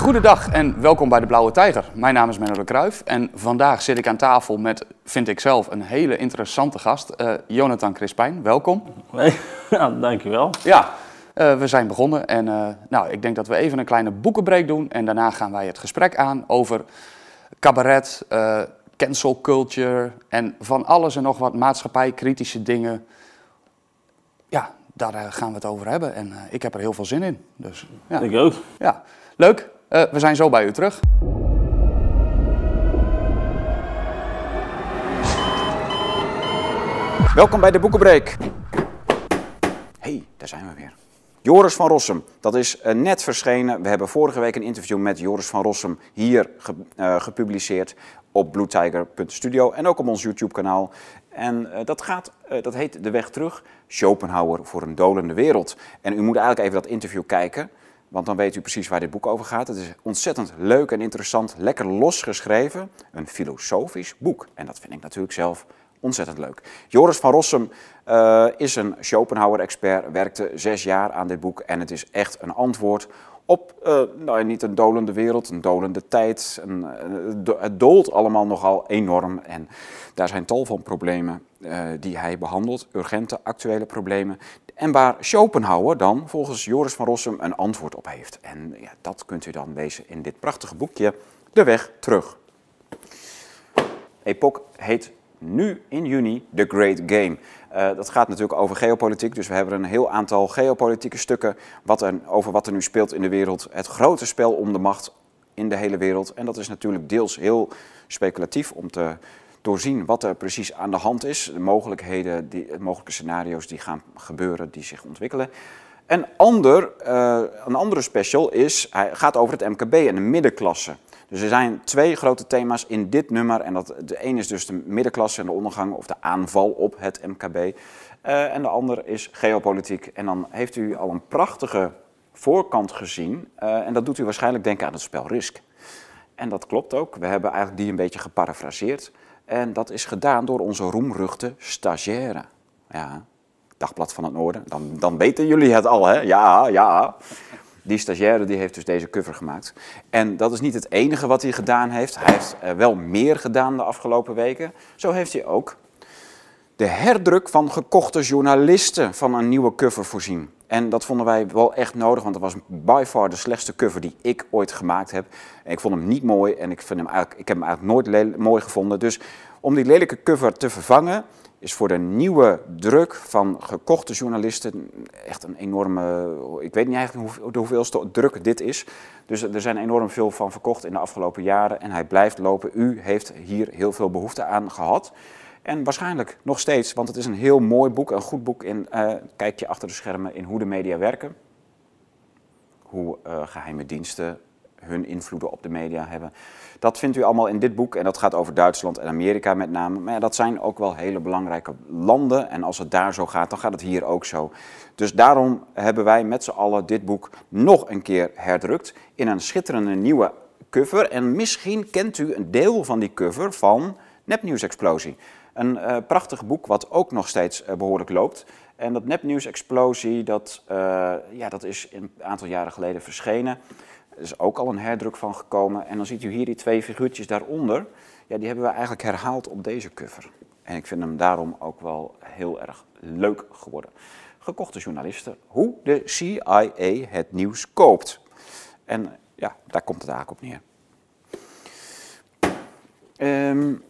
Goedendag en welkom bij de Blauwe Tijger. Mijn naam is Menno de Kruijf en vandaag zit ik aan tafel met, vind ik zelf, een hele interessante gast. eh, Jonathan Crispijn, welkom. Nee, ja, dankjewel. Ja, eh, we zijn begonnen en eh, nou, ik denk dat we even een kleine boekenbreak doen en daarna gaan wij het gesprek aan over cabaret, cancel culture en van alles en nog wat maatschappijkritische dingen. Ja, daar gaan we het over hebben en ik heb er heel veel zin in. Dus ja. Ik ook. Ja, leuk. Eh, we zijn zo bij u terug. Welkom bij de Boekenbreek. hey, daar zijn we weer. Joris van Rossum, dat is eh, net verschenen. We hebben vorige week een interview met Joris van Rossum hier ge- eh, gepubliceerd op bluetiger.studio en ook op ons YouTube-kanaal. En dat, gaat, dat heet De Weg Terug, Schopenhauer voor een dolende wereld. En u moet eigenlijk even dat interview kijken, want dan weet u precies waar dit boek over gaat. Het is ontzettend leuk en interessant, lekker los geschreven. Een filosofisch boek. En dat vind ik natuurlijk zelf ontzettend leuk. Joris van Rossum eh, is een Schopenhauer-expert, werkte zes jaar aan dit boek. En het is echt een antwoord op, eh, nou niet een dolende wereld, een dolende tijd. Een, eh, het dolt allemaal nogal enorm. En daar zijn tal van problemen die hij behandelt, urgente, actuele problemen. En waar Schopenhauer dan volgens Joris van Rossum een antwoord op heeft. En ja, dat kunt u dan lezen in dit prachtige boekje, De Weg Terug. Epoch heet nu in juni The Great Game. Eh, dat gaat natuurlijk over geopolitiek, dus we hebben een heel aantal geopolitieke stukken wat er, over wat er nu speelt in de wereld. Het grote spel om de macht in de hele wereld. En dat is natuurlijk deels heel speculatief om te doorzien wat er precies aan de hand is. De mogelijkheden, die, mogelijke scenario's die gaan gebeuren, die zich ontwikkelen. Een, ander, eh, een andere special is, hij gaat over het MKB en de middenklasse. Dus er zijn twee grote thema's in dit nummer. En dat, de een is dus de middenklasse en de ondergang of de aanval op het MKB. Eh, en de ander is geopolitiek. En dan heeft u al een prachtige voorkant gezien. Eh, en dat doet u waarschijnlijk denken aan het spel Risk. En dat klopt ook. We hebben eigenlijk die een beetje geparafraseerd. En dat is gedaan door onze roemruchte stagiaire. Ja, Dagblad van het Noorden. Dan, dan weten jullie het al, hè? Ja, ja. Die stagiaire die heeft dus deze cover gemaakt. En dat is niet het enige wat hij gedaan heeft. Hij heeft eh, wel meer gedaan de afgelopen weken. Zo heeft hij ook de herdruk van gekochte journalisten van een nieuwe cover voorzien. En dat vonden wij wel echt nodig, want dat was by far de slechtste cover die ik ooit gemaakt heb. En ik vond hem niet mooi en ik, vind hem eigenlijk, ik heb hem eigenlijk nooit mooi gevonden. Dus om die lelijke cover te vervangen, is voor de nieuwe druk van gekochte journalisten echt een enorme. Ik weet niet eigenlijk hoe, de hoeveelste druk dit is. Dus er zijn enorm veel van verkocht in de afgelopen jaren. En hij blijft lopen. U heeft hier heel veel behoefte aan gehad. En waarschijnlijk nog steeds, want het is een heel mooi boek, een goed boek in eh kijkje achter de schermen in hoe de media werken. Hoe eh, geheime diensten hun invloeden op de media hebben. Dat vindt u allemaal in dit boek en dat gaat over Duitsland en Amerika met name. Maar dat zijn ook wel hele belangrijke landen en als het daar zo gaat, dan gaat het hier ook zo. Dus daarom hebben wij met z'n allen dit boek nog een keer herdrukt in een schitterende nieuwe cover. En misschien kent u een deel van die cover van Nepnieuws Explosie. Een eh, prachtig boek wat ook nog steeds eh, behoorlijk loopt. En dat Nepnieuws Explosie, dat, eh, ja, dat is een aantal jaren geleden verschenen. Er is ook al een herdruk van gekomen. En dan ziet u hier die twee figuurtjes daaronder. Ja, die hebben we eigenlijk herhaald op deze cover. En ik vind hem daarom ook wel heel erg leuk geworden. Gekochte journalisten, hoe de CIA het nieuws koopt. En ja, daar komt het eigenlijk op neer. En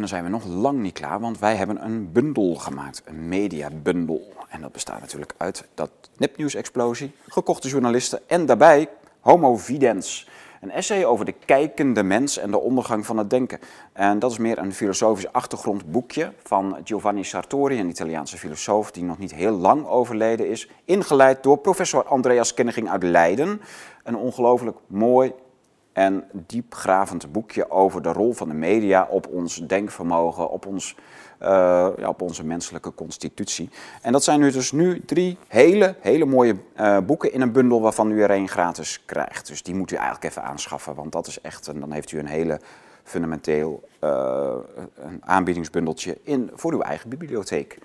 dan zijn we nog lang niet klaar, want wij hebben een bundel gemaakt, een mediabundel. En dat bestaat natuurlijk uit dat nepnieuws-explosie, gekochte journalisten en daarbij Homo Videns. Een essay over de kijkende mens en de ondergang van het denken. En dat is meer een filosofisch achtergrondboekje van Giovanni Sartori, een Italiaanse filosoof die nog niet heel lang overleden is. Ingeleid door professor Andreas Kenneging uit Leiden. Een ongelooflijk mooi en diepgravend boekje over de rol van de media op ons denkvermogen, op, ons, eh, ja, op onze menselijke constitutie. En dat zijn nu dus nu drie hele, hele mooie eh, boeken in een bundel waarvan u er één gratis krijgt. Dus die moet u eigenlijk even aanschaffen, want dat is echt, en dan heeft u een hele fundamenteel eh, een aanbiedingsbundeltje in, voor uw eigen bibliotheek.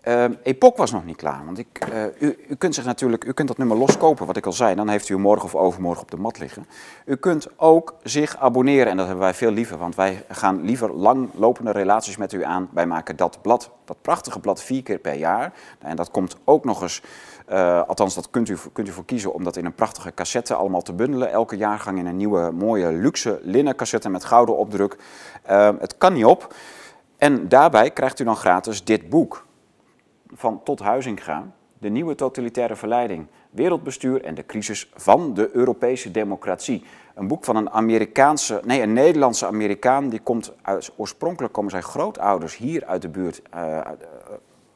Ehm Epoch was nog niet klaar, want ik, eh, u, u kunt zich natuurlijk, u kunt dat nummer loskopen, wat ik al zei. Dan heeft u morgen of overmorgen op de mat liggen. U kunt ook zich abonneren en dat hebben wij veel liever, want wij gaan liever langlopende relaties met u aan. Wij maken dat blad, dat prachtige blad, vier keer per jaar. En dat komt ook nog eens, eh, althans dat kunt u, kunt u voor kiezen om dat in een prachtige cassette allemaal te bundelen. Elke jaargang in een nieuwe, mooie, luxe linnen cassette met gouden opdruk. Ehm, het kan niet op. En daarbij krijgt u dan gratis dit boek van Tot Huizinga, de nieuwe totalitaire verleiding, wereldbestuur en de crisis van de Europese democratie. Een boek van een Amerikaanse, nee, een Nederlandse Amerikaan, die komt uit, oorspronkelijk komen zijn grootouders hier uit de buurt, uit, uh,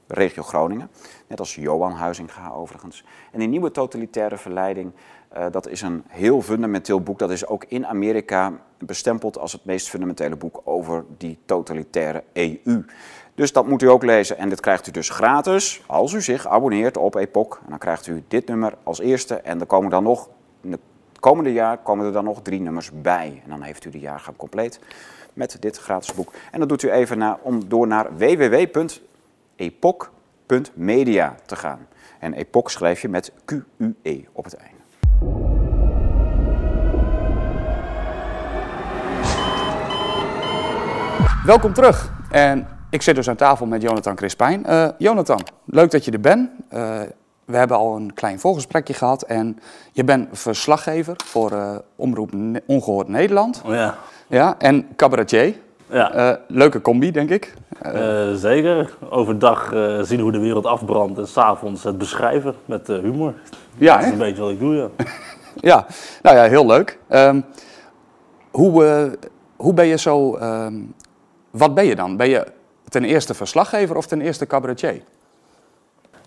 regio Groningen, net als Johan Huizinga overigens. En die nieuwe totalitaire verleiding, uh, dat is een heel fundamenteel boek, dat is ook in Amerika bestempeld als het meest fundamentele boek over die totalitaire EU. Dus dat moet u ook lezen en dit krijgt u dus gratis als u zich abonneert op Epoch. En dan krijgt u dit nummer als eerste en er komen dan nog, in het komende jaar komen er dan nog drie nummers bij. En dan heeft u de jaargang compleet met dit gratis boek. En dat doet u even na, om door naar www.epoch.media te gaan. En Epoch schrijf je met Q-U-E op het einde. Welkom terug. En ik zit dus aan tafel met Jonathan Crispijn. Uh, Jonathan, leuk dat je er bent. Uh, we hebben al een klein voorgesprekje gehad en je bent verslaggever voor uh, Omroep ne Ongehoord Nederland. Oh ja. Ja, en cabaretier. Ja. leuke combi, denk ik. zeker. Overdag zien hoe de wereld afbrandt en s'avonds het beschrijven met humor. Ja, dat is een beetje wat ik doe, ja. ja, nou ja, heel leuk. Um, hoe, hoe ben je zo... Um, wat ben je dan? Ben je ten eerste verslaggever of ten eerste cabaretier?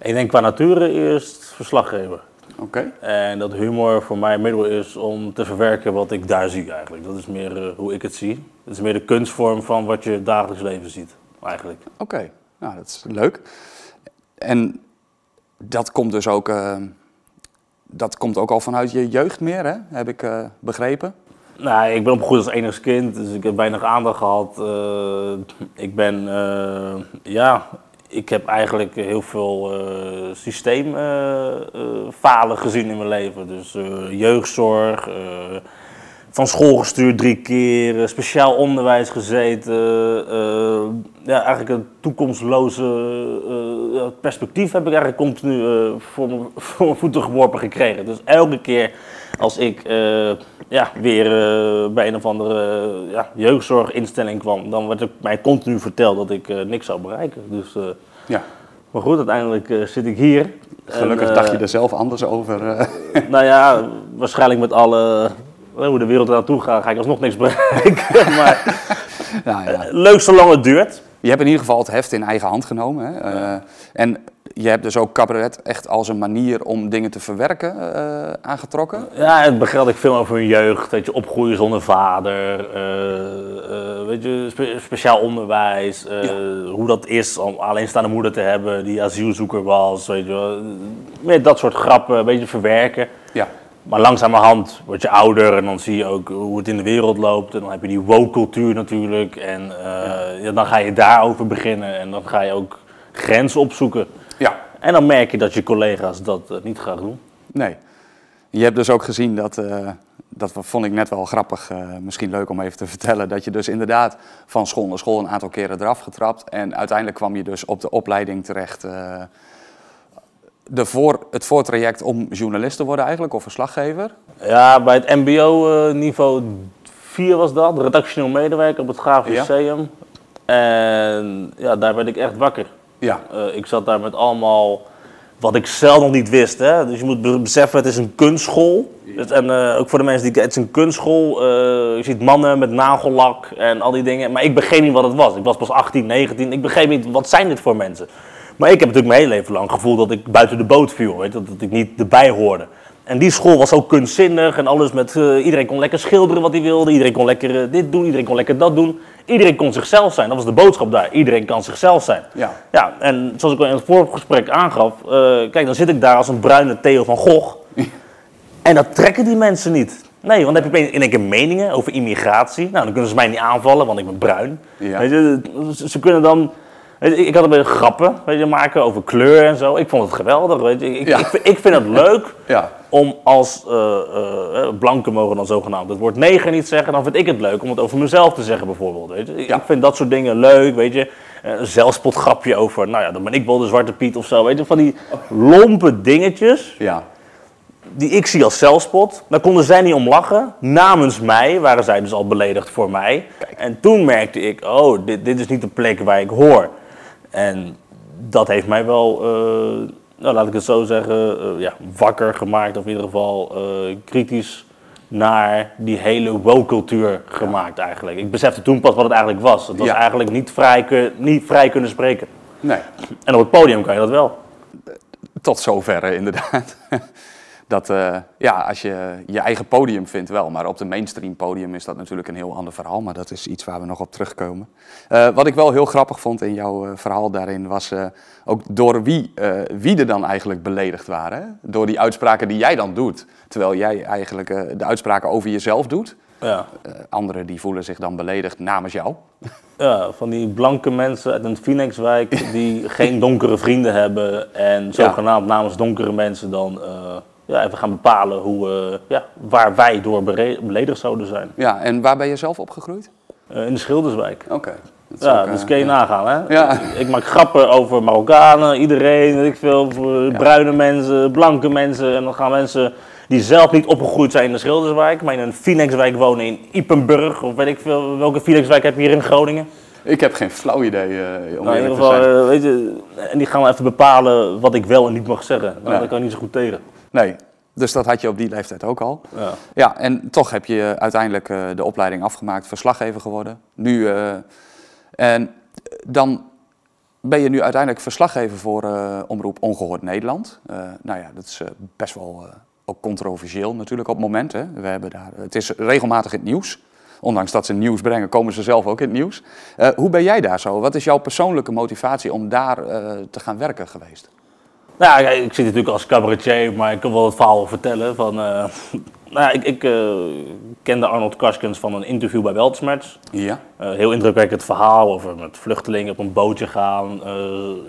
Ik denk qua nature eerst verslaggever. Oké. Okay. En dat humor voor mij middel is om te verwerken wat ik daar zie eigenlijk. Dat is meer uh, hoe ik het zie. Het is meer de kunstvorm van wat je dagelijks leven ziet, eigenlijk. Oké, okay. nou dat is leuk. En dat komt dus ook, uh, dat komt ook al vanuit je jeugd meer, hè? heb ik uh, begrepen. Nou, ik ben opgegroeid als enigst kind, dus ik heb weinig aandacht gehad. Uh, ik ben, uh, ja, ik heb eigenlijk heel veel uh, systeemfalen gezien in mijn leven. Dus jeugdzorg, van school gestuurd drie keer, speciaal onderwijs gezeten. ja, eigenlijk een toekomstloze perspectief heb ik eigenlijk continu voor, mijn, voeten geworpen gekregen. Dus elke keer als ik ja, weer uh, bij een of andere uh, ja, jeugdzorginstelling kwam, dan werd ik mij continu verteld dat ik niks zou bereiken. Dus, ja. Maar goed, uiteindelijk zit ik hier. Gelukkig en, dacht je er zelf anders over. nou ja, waarschijnlijk met alle, hoe de wereld er naartoe gaat, ga ik alsnog niks bereiken. maar nou, ja. leuk zolang het duurt. Je hebt in ieder geval het heft in eigen hand genomen. Hè? Ja. en je hebt dus ook cabaret echt als een manier om dingen te verwerken uh, aangetrokken? Ja, het begrijp ik veel over hun jeugd. Dat je opgroeien zonder vader. Uh, uh, weet je, spe speciaal onderwijs. Ja. Hoe dat is om alleenstaande moeder te hebben die asielzoeker was. Weet je, dat soort grappen een beetje verwerken. Ja. Maar langzamerhand word je ouder en dan zie je ook hoe het in de wereld loopt. En dan heb je die woke-cultuur natuurlijk. En ja. Ja, dan ga je daarover beginnen en dan ga je ook grenzen opzoeken. Ja. En dan merk je dat je collega's dat uh, niet graag doen. Nee. Je hebt dus ook gezien dat, uh, dat vond ik net wel grappig, uh, misschien leuk om even te vertellen, dat je dus inderdaad van school naar school een aantal keren eraf getrapt. En uiteindelijk kwam je dus op de opleiding terecht. De voor, het voortraject om journalist te worden eigenlijk, of verslaggever? Ja, bij het mbo niveau 4 was dat, redactioneel medewerker op het Graaf Lyceum. Ja. En ja, daar werd ik echt wakker. Ja. Uh, ik zat daar met allemaal wat ik zelf nog niet wist. Hè? Dus je moet beseffen, het is een kunstschool. Ja. En uh, ook voor de mensen die het is een kunstschool. Uh, je ziet mannen met nagellak en al die dingen. Maar ik begreep niet wat het was. Ik was pas 18, 19. Ik begreep niet, wat zijn dit voor mensen? Maar ik heb natuurlijk mijn hele leven lang gevoeld dat ik buiten de boot viel. Weet? Dat, dat ik niet erbij hoorde. En die school was ook kunstzinnig en alles met... Uh, iedereen kon lekker schilderen wat hij wilde. Iedereen kon lekker uh, dit doen, iedereen kon lekker dat doen. Iedereen kon zichzelf zijn. Dat was de boodschap daar. Iedereen kan zichzelf zijn. Ja. Ja, en zoals ik al in het voorgesprek aangaf... Uh, kijk, dan zit ik daar als een bruine Theo van Gogh. en dat trekken die mensen niet. Nee, want dan heb je in één keer meningen over immigratie. Nou, dan kunnen ze mij niet aanvallen, want ik ben bruin. Ja. Weet je, ze kunnen dan Weet je, ik, had een beetje grappen weet je, maken over kleur en zo. Ik vond het geweldig. Weet je. Ik, Ja. ik, vind- ik vind het leuk Ja. om als eh eh, eh, blanke mogen dan zogenaamd het woord neger niet zeggen. Dan vind ik het leuk om het over mezelf te zeggen bijvoorbeeld. Weet je. Ik, Ja. vind dat soort dingen leuk. Weet je. Een zelfspotgrapje over, nou ja, dan ben ik wel de zwarte Piet of zo. Weet je. Van die lompe dingetjes Ja. die ik zie als zelfspot. Daar konden zij niet om lachen. Namens mij waren zij dus al beledigd voor mij. Kijk. En toen merkte ik, oh, dit, dit is niet de plek waar ik hoor. En dat heeft mij wel, eh, nou, laat ik het zo zeggen, eh, ja, wakker gemaakt. Of in ieder geval eh, kritisch naar die hele woke-cultuur gemaakt eigenlijk. Ik besefte toen pas wat het eigenlijk was. Het was Ja. eigenlijk niet vrij, niet vrij kunnen spreken. Nee. En op het podium kan je dat wel. Tot zover inderdaad. Dat, eh, ja, als je je eigen podium vindt wel, maar op de mainstream podium is dat natuurlijk een heel ander verhaal, maar dat is iets waar we nog op terugkomen. Eh, wat ik wel heel grappig vond in jouw eh, verhaal daarin was ook door wie, wie er dan eigenlijk beledigd waren. Hè? Door die uitspraken die jij dan doet, terwijl jij eigenlijk de uitspraken over jezelf doet. Ja. Anderen die voelen zich dan beledigd namens jou. Ja, van die blanke mensen uit een Phoenixwijk die geen donkere vrienden hebben en zogenaamd namens donkere mensen dan ja, even gaan bepalen hoe, eh, ja, waar wij door beledigd zouden zijn. Ja, en waar ben je zelf opgegroeid? Eh, in de Schilderswijk. Oké. Dat Ja, ook, dus eh, kun je nagaan hè. Ja. Ik maak grappen over Marokkanen, iedereen, weet ik veel, bruine mensen, blanke mensen. En dan gaan mensen die zelf niet opgegroeid zijn in de Schilderswijk, maar in een Phoenixwijk wonen in Ipenburg of weet ik veel, welke Phoenixwijk heb je hier in Groningen? Ik heb geen flauw idee, eh, om Nou, in ieder geval, weet je, en die gaan wel even bepalen wat ik wel en niet mag zeggen. Nou, Ja. Daar kan ik niet zo goed tegen. Nee, dus dat had je op die leeftijd ook al. Ja. Ja, en toch heb je uiteindelijk eh, de opleiding afgemaakt, verslaggever geworden. Nu, eh, en dan ben je nu uiteindelijk verslaggever voor eh, Omroep Ongehoord Nederland. Nou ja, dat is best wel ook controversieel natuurlijk op het moment. Hè. We hebben daar, het is regelmatig in het nieuws. Ondanks dat ze nieuws brengen, komen ze zelf ook in het nieuws. Hoe ben jij daar zo? Wat is jouw persoonlijke motivatie om daar te gaan werken geweest? Nou, ja, ik zit natuurlijk als cabaretier, maar ik kan wel het verhaal vertellen. Van, eh, nou ja, ik ik eh, kende Arnold Karskens van een interview bij Weltschmerz. Ja. Eh, heel indrukwekkend verhaal over met vluchtelingen op een bootje gaan,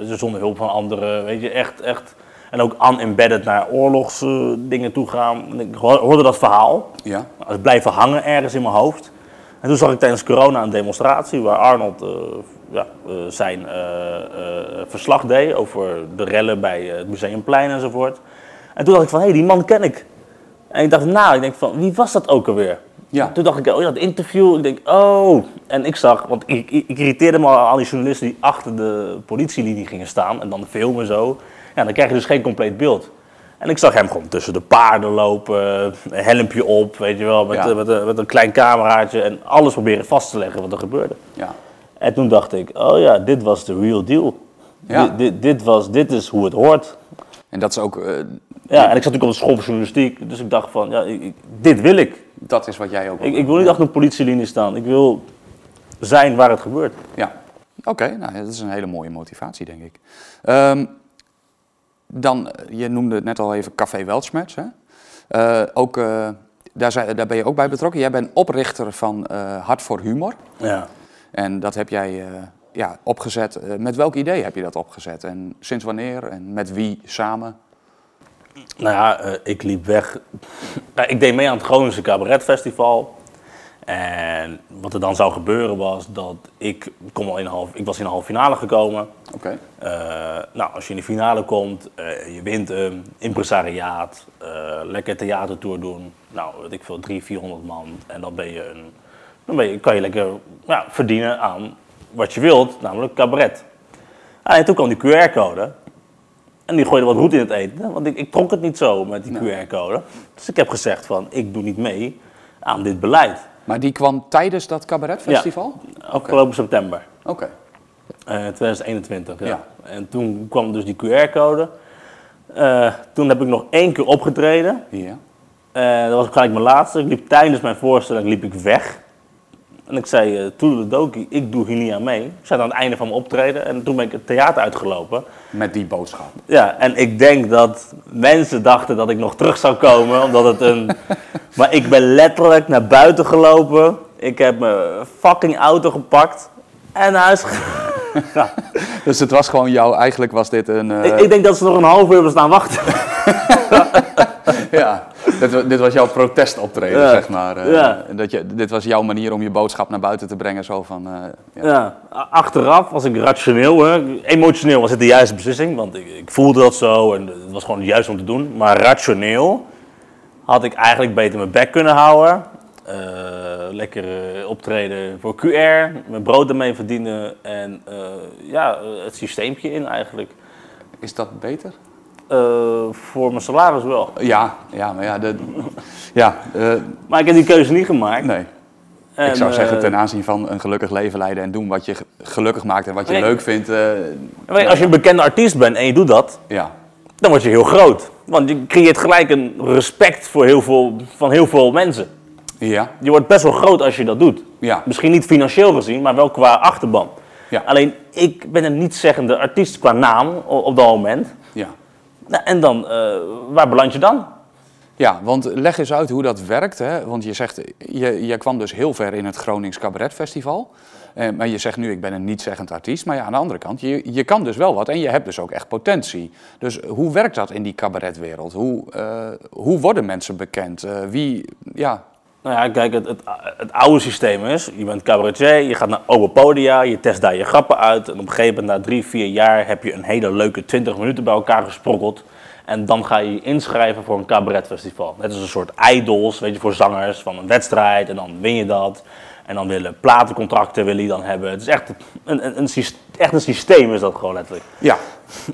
zonder hulp van anderen. Weet je, echt, echt. En ook unembedded naar oorlogsdingen toe gaan. Ik hoor- hoorde dat verhaal. Ja. Het blijven hangen ergens in mijn hoofd. En toen zag ik tijdens corona een demonstratie waar Arnold ja, eh, zijn eh, eh, verslag deed over de rellen bij het Museumplein enzovoort. En toen dacht ik van, hé, hey, die man ken ik. En ik dacht, nou, ik denk van, wie was dat ook alweer? Ja. Toen dacht ik, oh ja, het interview. Ik denk, oh. En ik zag, want ik, ik, ik irriteerde me al aan die journalisten die achter de politielinie gingen staan en dan filmen zo. Ja, dan krijg je dus geen compleet beeld. En ik zag hem gewoon tussen de paarden lopen, een helmpje op, weet je wel, met, Ja. met, een- met een klein cameraatje en alles proberen vast te leggen wat er gebeurde. Ja. En toen dacht ik, oh ja, dit was de real deal. Ja. Dit, dit, dit, was, dit is hoe het hoort. En dat is ook, eh, Ja, en ik zat natuurlijk op de school van journalistiek, dus ik dacht van, ja, ik- dit wil ik. dat is wat jij ook ik. Ik wil niet achter een politielinie staan, ik wil zijn waar het gebeurt. Ja, oké, nou, dat is een hele mooie motivatie, denk ik. Ehm, dan, je noemde het net al even Café Weltschmerz. Hè? Eh, ook, eh, daar, zijn, daar ben je ook bij betrokken. Jij bent oprichter van eh, Hart voor Humor. Ja. En dat heb jij eh, ja, opgezet. Eh, met welk idee heb je dat opgezet? En sinds wanneer? En met wie samen? Nou ja, eh, ik liep weg. Nou, ik deed mee aan het Groningse Cabaret Festival. En wat er dan zou gebeuren was dat ik, kom al in half, ik was in de halve finale gekomen. Oké. Nou, als je in de finale komt, je wint hem, impresariaat, lekker theatertour doen. Nou, weet ik veel, 300, 400 man. En dan, ben je een, dan ben je, kan je lekker ja, verdienen aan wat je wilt, namelijk cabaret. En toen kwam die QR-code. En die gooide wat roet in het eten, want ik, ik trok het niet zo met die QR-code. Dus ik heb gezegd van, ik doe niet mee aan dit beleid. Maar die kwam tijdens dat cabaretfestival? Afgelopen september. Oké. Eh, 2021, ja. Ja. En toen kwam dus die QR-code. Eh, toen heb ik nog één keer opgetreden. Ja. Eh, dat was gelijk mijn laatste. Ik liep tijdens mijn voorstelling liep ik weg. En ik zei, uh, Toedeledoki, ik doe hier niet aan mee. Ik zat aan het einde van mijn optreden en toen ben ik het theater uitgelopen. Met die boodschap. Ja, en ik denk dat mensen dachten dat ik nog terug zou komen, omdat het een... maar ik ben letterlijk naar buiten gelopen. Ik heb mijn fucking auto gepakt en naar huis gegaan. Ja. Dus het was gewoon jou, eigenlijk was dit een... eh, Ik, ik denk dat ze nog een half uur hebben staan wachten. ja, dit, dit was jouw protestoptreden, Ja. zeg maar. eh, Ja. dat je, dit was jouw manier om je boodschap naar buiten te brengen, zo van... eh, ja. Ja, achteraf was ik rationeel, hè. emotioneel was het de juiste beslissing, want ik, ik voelde dat zo en het was gewoon juist om te doen. Maar rationeel had ik eigenlijk beter mijn bek kunnen houden. Eh, lekker optreden voor QR, mijn brood ermee verdienen en ja, het systeempje in eigenlijk. Is dat beter? Eh, voor mijn salaris wel. Ja, ja maar ja, de, ja eh, Maar ik heb die keuze niet gemaakt. nee. En, ik zou zeggen eh, ten aanzien van een gelukkig leven leiden en doen wat je ge- gelukkig maakt en wat je Nee. leuk vindt. als je een bekende artiest bent en je doet dat, ja, dan word je heel groot. Want je creëert gelijk een respect voor heel veel, van heel veel mensen. ja, Je wordt best wel groot als je dat doet. ja, Misschien niet financieel gezien, maar wel qua achterban. Ja. Alleen, ik ben een niet-zeggende artiest qua naam op dat moment. ja. Nou, en dan, eh, waar beland je dan? Ja, want leg eens uit hoe dat werkt. Hè? Want je zegt, je, je kwam dus heel ver in het Gronings Cabaret Festival. Eh, maar je zegt nu, ik ben een niet-zeggend artiest. Maar ja, aan de andere kant, je, je kan dus wel wat en je hebt dus ook echt potentie. Dus hoe werkt dat in die cabaretwereld? Hoe, eh, hoe worden mensen bekend? Eh, wie, ja, Nou ja, kijk, het, het, het oude systeem is, je bent cabaretier, je gaat naar open podia, je test daar je grappen uit. En op een gegeven moment, na drie, vier jaar, heb je een hele leuke 20 minuten bij elkaar gesprokkeld. En dan ga je je inschrijven voor een cabaretfestival. Net als een soort idols, weet je, voor zangers van een wedstrijd. En dan win je dat. En dan willen platencontracten willen die dan hebben. Het is echt een, een, echt een systeem is dat gewoon letterlijk. ja,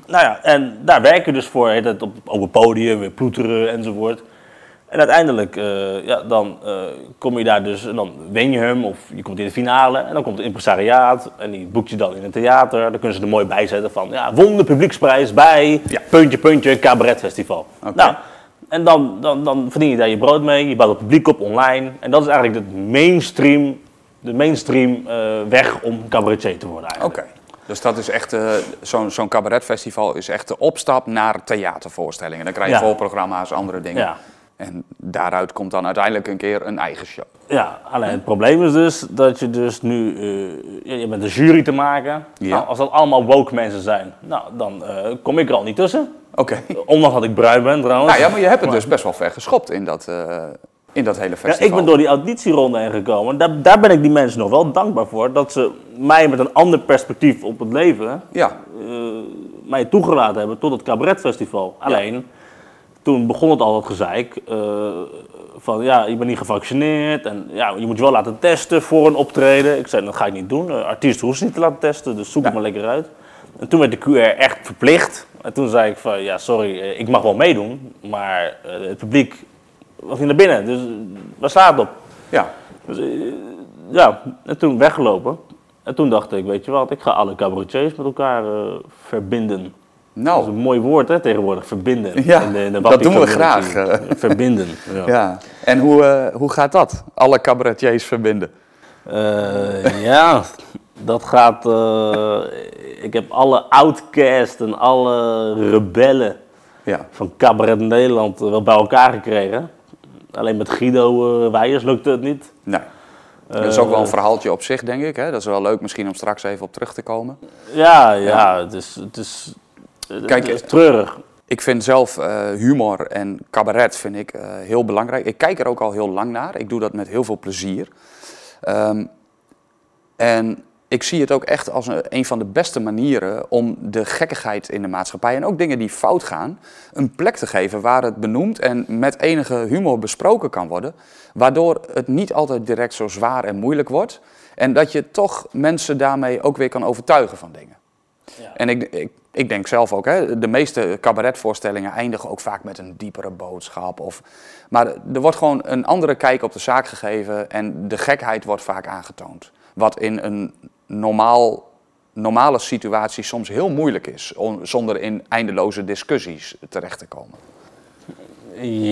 Nou ja, en daar werk je dus voor, heet het, op, op een podium, weer ploeteren enzovoort. En uiteindelijk, eh, ja, dan eh, kom je daar dus, en dan win je hem of je komt in de finale. En dan komt het impresariaat en die boekt je dan in een theater. Dan kunnen ze er mooi bij zetten van, ja, won de publieksprijs bij, Ja. puntje, puntje, cabaretfestival. Nou, en dan, dan, dan verdien je daar je brood mee, je bouwt het publiek op online. En dat is eigenlijk de mainstream, de mainstream eh, weg om cabaretier te worden oké. eigenlijk. Dus dat is echt, eh, zo'n zo'n cabaretfestival is echt de opstap naar theatervoorstellingen. Dan krijg je Ja. voorprogramma's, andere dingen. Ja. En daaruit komt dan uiteindelijk een keer een eigen show. Ja, alleen het probleem is dus dat je dus nu, eh, ja, je bent een jury te maken. Ja. Nou, als dat allemaal woke mensen zijn, nou, dan eh, kom ik er al niet tussen. Oké. Ondanks dat ik bruin ben trouwens. Nou ja, maar je hebt het dus best wel ver geschopt in dat, eh, in dat hele Ja, festival. ik ben door die auditieronde heen gekomen. Daar, daar ben ik die mensen nog wel dankbaar voor. Dat ze mij met een ander perspectief op het leven Ja, mij toegelaten hebben tot het cabaretfestival. Alleen, toen begon het al dat gezeik eh, van ja, je bent niet gevaccineerd en ja, je moet je wel laten testen voor een optreden. Ik zei, dat ga ik niet doen. Uh, artiest hoeft ze niet te laten testen, dus zoek het maar lekker uit. En toen werd de QR echt verplicht. En toen zei ik van, ja, sorry, eh, ik mag wel meedoen, maar eh, het publiek was niet naar binnen. Dus eh, waar staat het op? ja. Dus, eh, ja, en toen weggelopen. En toen dacht ik, weet je wat, ik ga alle cabaretiers met elkaar eh, verbinden. Dat is Nou, een mooi woord hè, tegenwoordig, verbinden. Ja, de- de dat doen we graag, community. Verbinden, ja. ja. En hoe, eh, hoe gaat dat? Alle cabaretiers verbinden. Eh, ja, dat gaat... eh, ik heb alle outcasts en alle rebellen Ja, van Cabaret Nederland eh, wel bij elkaar gekregen. Alleen met Guido Weijers lukte het niet. nee. Dat is ook wel Eh, een verhaaltje op zich, denk ik. Hè? Dat is wel leuk misschien om straks even op terug te komen. Ja, ja, het is, het is, Kijk, is treurig. Ik vind zelf eh, humor en cabaret vind ik, eh, heel belangrijk. Ik kijk er ook al heel lang naar. Ik doe dat met heel veel plezier. Ehm, en ik zie het ook echt als een, een van de beste manieren om de gekkigheid in de maatschappij en ook dingen die fout gaan, een plek te geven waar het benoemd en met enige humor besproken kan worden. Waardoor het niet altijd direct zo zwaar en moeilijk wordt. En dat je toch mensen daarmee ook weer kan overtuigen van dingen. Ja. En ik, ik, ik denk zelf ook, hè, de meeste cabaretvoorstellingen eindigen ook vaak met een diepere boodschap. Of, maar er wordt gewoon een andere kijk op de zaak gegeven en de gekheid wordt vaak aangetoond. Wat in een normaal, normale situatie soms heel moeilijk is, zonder in eindeloze discussies terecht te komen.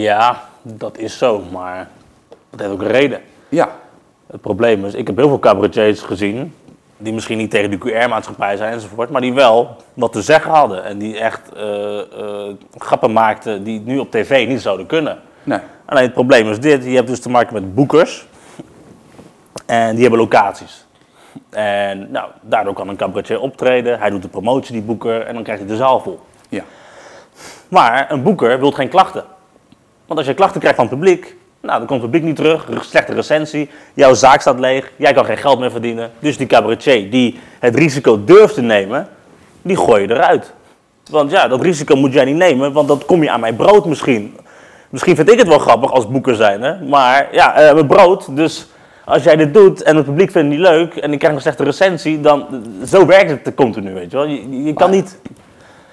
Ja, dat is zo, maar dat heeft ook een reden. Ja, Het probleem is, ik heb heel veel cabaretiers gezien, die misschien niet tegen de QR-maatschappij zijn enzovoort, maar die wel wat te zeggen hadden. En die echt eh, eh, grappen maakten die nu op tv niet zouden kunnen. nee. Alleen het probleem is dit, je hebt dus te maken met boekers en die hebben locaties. En nou, daardoor kan een cabaretier optreden. Hij doet de promotie, die boeker, en dan krijgt hij de zaal vol. Ja. Maar een boeker wil geen klachten. Want als je klachten krijgt van het publiek, nou, dan komt het publiek niet terug, slechte recensie, jouw zaak staat leeg, jij kan geen geld meer verdienen. Dus die cabaretier die het risico durft te nemen, die gooi je eruit. Want ja, dat risico moet jij niet nemen, want dan kom je aan mijn brood misschien. Misschien vind ik het wel grappig als boeker zijn, hè? maar ja, eh, mijn brood. Dus als jij dit doet en het publiek vindt het niet leuk en ik krijg een slechte recensie, dan zo werkt het continu, weet je wel. Je, je kan niet